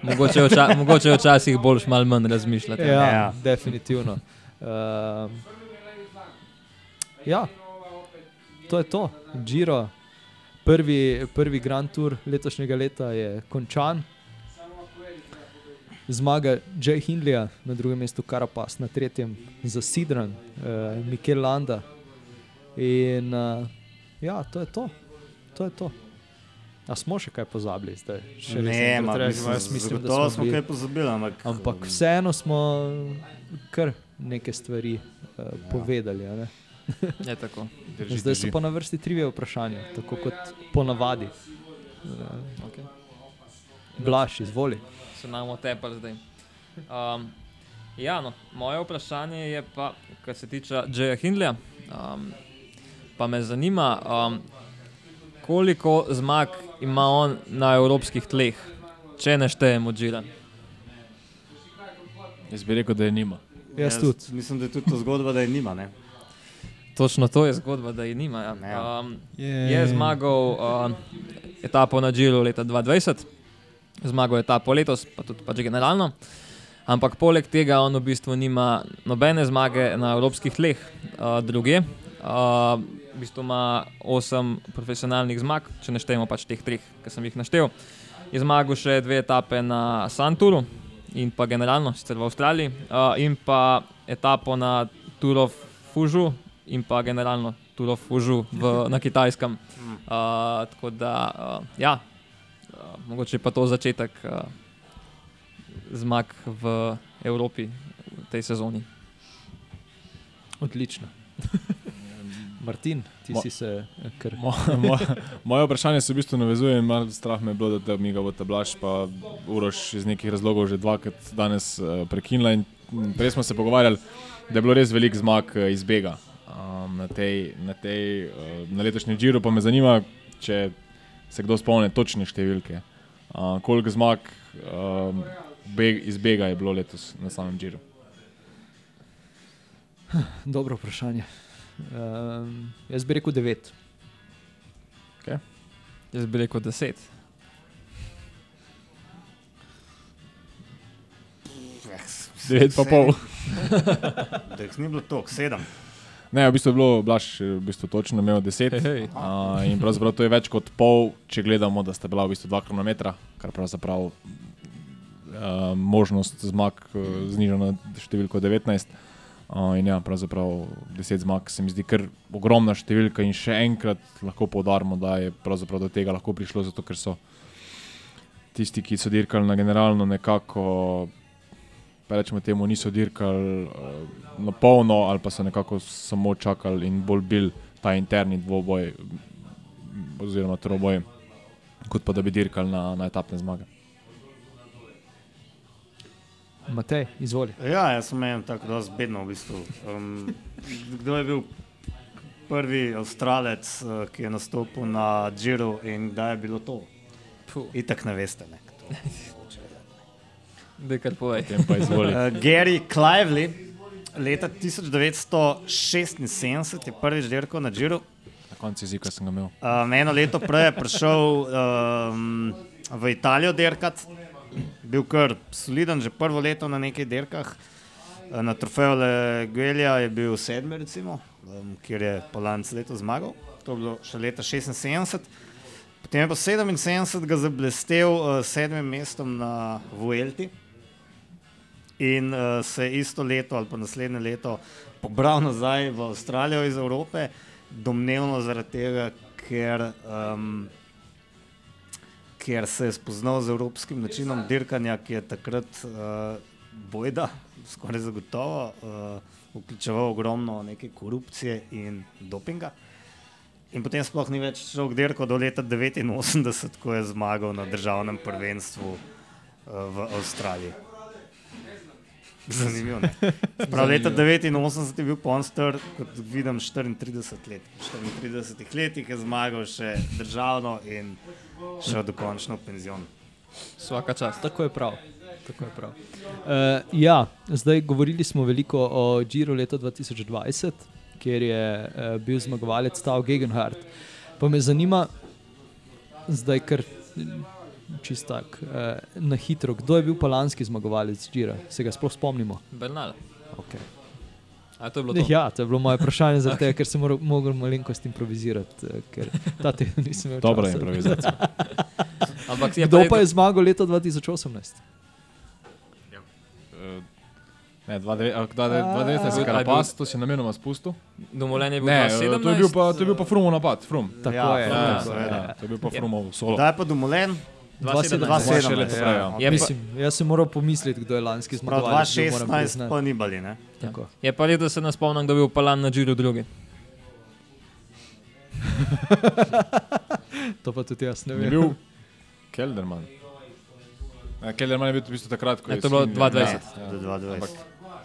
Mogoče vča- mogoče včasih boljš malo manj razmišljati. ja, Ja. ja. definitivno. Uh, ja, to je to. Giro, prvi, prvi Grand Tour letošnjega leta je končan. Zmaga Jay Hindleya, na drugem mestu Karapas, na tretjem zasidran, uh, Mikel Landa. In uh, ja, to je to. to, je to. A smo še kaj pozabili zdaj? Še res Ne, ma, mislim, jaz mislim, da smo smo bili- kaj pozabili, ampak, Ampak vseeno smo kar neke stvari uh, povedali. a ne. Je tako. Drži, Zdaj so drži. pa na vrsti trivije vprašanja, tako kot ponavadi. Okay. Blaž, izvoli. Se nam otepali zdaj. Um, Ja, no, moje vprašanje je pa, kar se tiče Džeja Hindleja. Um, pa me zanima, um, koliko zmag ima on na evropskih tleh, če ne štejemo Džira. Jaz bi rekel, da je nima. Jaz tudi. Mislim, da je tudi to zgodba, da je nima. Ne? Točno to je zgodba, da je nima. Ja. Ja. Um, Je. je zmagal um, etapo na Džiru leta 2020, zmagal je etapo letos, pa tudi pač generalno. Ampak poleg tega on v bistvu nima nobene zmage na evropskih tleh, uh, druge. Uh, v bistvu ima osem profesionalnih zmag, če ne štejemo pač teh treh, ki sem jih naštel. Je zmagal še dve etape na Santuru in pa generalno, sicer v Avstraliji, uh, in pa etapo na Tour of Fužu in pa generalno Tour of Fužu v, na Kitajskem. Uh, tako da, uh, ja, uh, mogoče pa to začetek uh, zmag v Evropi v tej sezoni. Odlično. Martin, ti Mo- si se eh, kar. Mo, mo, moje vprašanje se v bistvu navezuje in malo strah me je bilo, da te mi ga bo tablaš, pa Uroš iz nekih razlogov že dvakrat danes uh, prekinila. In prej smo se pogovarjali, da je bilo res velik zmag uh, izbega um, na, tej, na, tej, uh, na letošnjem Džiru. Pa me zanima, če se kdo spomni točne številke. Uh, koliko zmag um, beg, izbega je bilo letos na samem Džiru? Dobro vprašanje. Um, jaz bi rekel devet. Jaz bi rekel deset. Devet pa pol. Da jih ni bilo toliko, sedem. Ne, v bistvu je bilo Blaž v bistvu točno imel 10. Hej, hej. Uh, in pravzaprav to je več kot pol, če gledamo, da sta bila v bistvu 2 km, kar pravzaprav uh, možnost zmag uh, zniža na številko 19. Uh, in ja, pravzaprav 10 zmag se mi zdi kar ogromna številka in še enkrat lahko poudarimo, da je do tega lahko prišlo, zato ker so tisti, ki so dirkali na generalno nekako, pa rečemo temu, niso dirkali uh, na polno ali pa so nekako samo čakali in bolj bil ta interni dvoboj m, oziroma troboj, kot pa da bi dirkali na, na etapne zmage. Matej, izvoli. Ja, jaz sem en tako dosti bedno v bistvu. Um, kdo je bil prvi avstralec, uh, ki je nastopil na Džiru in kdaj je bilo to? Puh, Itak ne veste. Ne? Da kar povej. Uh, Gary Clively, leta 1976 je prvič dirkal na Džiru. Na koncu jezika sem ga imel. Um, eno leto prej je prišel um, v Italijo dirkat, bil kar soliden, že prvo leto na nekaj dirkah. Uh, Na trofeju Leguelja je bil sedmi, recimo, um, kjer je Polanc leto zmagal. To je bilo še leta 76. Potem je pa 77 ga zablestel uh, s sedmim mestom na Vuelti. In uh, se je isto leto ali pa naslednje leto pobral nazaj v Avstralijo iz Evrope, domnevno zaradi tega, ker, um, ker se je spoznal z evropskim načinom dirkanja, ki je takrat uh, bojda, skoraj zagotovo, uh, vključeval ogromno neke korupcije in dopinga. In potem sploh ni več šel dirko do leta 89, ko je zmagal na državnem prvenstvu uh, v Avstraliji. Zanimivo. ne? Prav leta 89 je bil Ponstar, kot vidim, 34 let. V 34 letih je zmagal še državno in šel dokončno v penzion. Svaka čast. Tako je prav. Tako je prav. Uh, ja, zdaj govorili smo veliko o Giro leta 2020, kjer je uh, bil zmagovalec Stav Gegenhardt. Pa me zanima, zdaj kar čist tak, uh, na hitro, kdo je bil pa lanski zmagovalec Gira? Se ga sploh spomnimo? Bernal. Okay. A to je bilo to? Ja, to je bilo moje vprašanje, zaradi tega, ker sem moral mogel malenkost improvizirati, eh, ker ta teden nisem imel Dobra časa. improvizacija. Ampak je Kdo pa pa je zmagal leta 2018? Uh, Ne, 2019 je A, Karapaz, to si namenoma spustil. Domolen je bil Ne, 2017. eh, to je bil pa, to je bil pa Frumov napad. Frum. Tako Ja, je. ja, je, seveda. ja. To je bil pa Frumov solo. Kdaj je pa domolen? 2017. 2017. Še leto prej, ja. Je pa- Mislim, jaz sem moral pomisliti, kdo je lanski zmagovalec. bil, moram 2016 priznati. pa ni bali, ne? Tako. Je pa res, da se ne spomnim, kdo je bil Palan na Džiru drugi. To pa tudi jaz ne Je vem. bil Kelderman. Ne, Kelderman je bil v bistvu takrat, ko je to je bilo Swindon- 2020. Ja, Do ja. 22. Ampak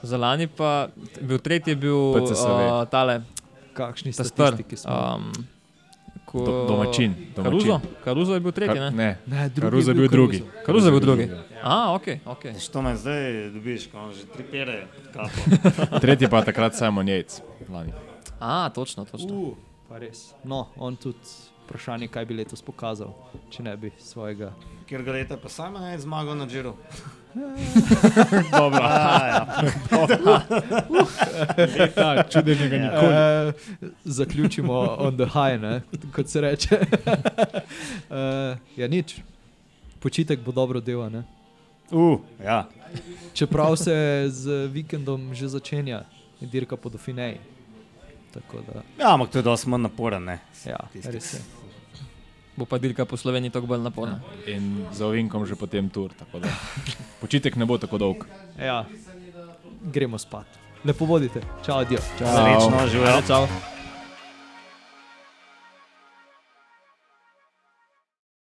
Za lani pa bil tretji, je bil uh, tale, Kakšni ta statistiki smo? Um, ko, Do, domačin. Karuzo? domačin. Karuzo je bil tretji, ne? ne, Ne, drugi Karuzo je bil drugi. Caruso. Karuzo je bil drugi. A, ok, ok. Što me zdaj dobiš, ko že tri pere, kapo. Tretji pa takrat Simon Yates. Lani. A, točno, točno. Uh, pa res. No, on tudi vprašanje, kaj bi letos pokazal, če ne bi svojega. Ker ga leta pa sam je zmagal na Džiru. Dobro. Ja, Ta čudežnega nikoli. Uh, zaključimo on the high, ne? kot se reče. uh, ja, nič. Počitek bo dobro delo. ne. uh, ja. Čeprav se z vikendom že začenja, je dirka po Dauphineji. Tako da, ja, ampak to je dosti manj naporen. Ne. ja, res je. Bo pa dirka po Sloveniji tako bolj naporna. In za ovinkom že potem tur. tako da Počitek ne bo tako dolg. Ja, gremo spat. Lepo bodite, čau, adijo. Srečno. Čau.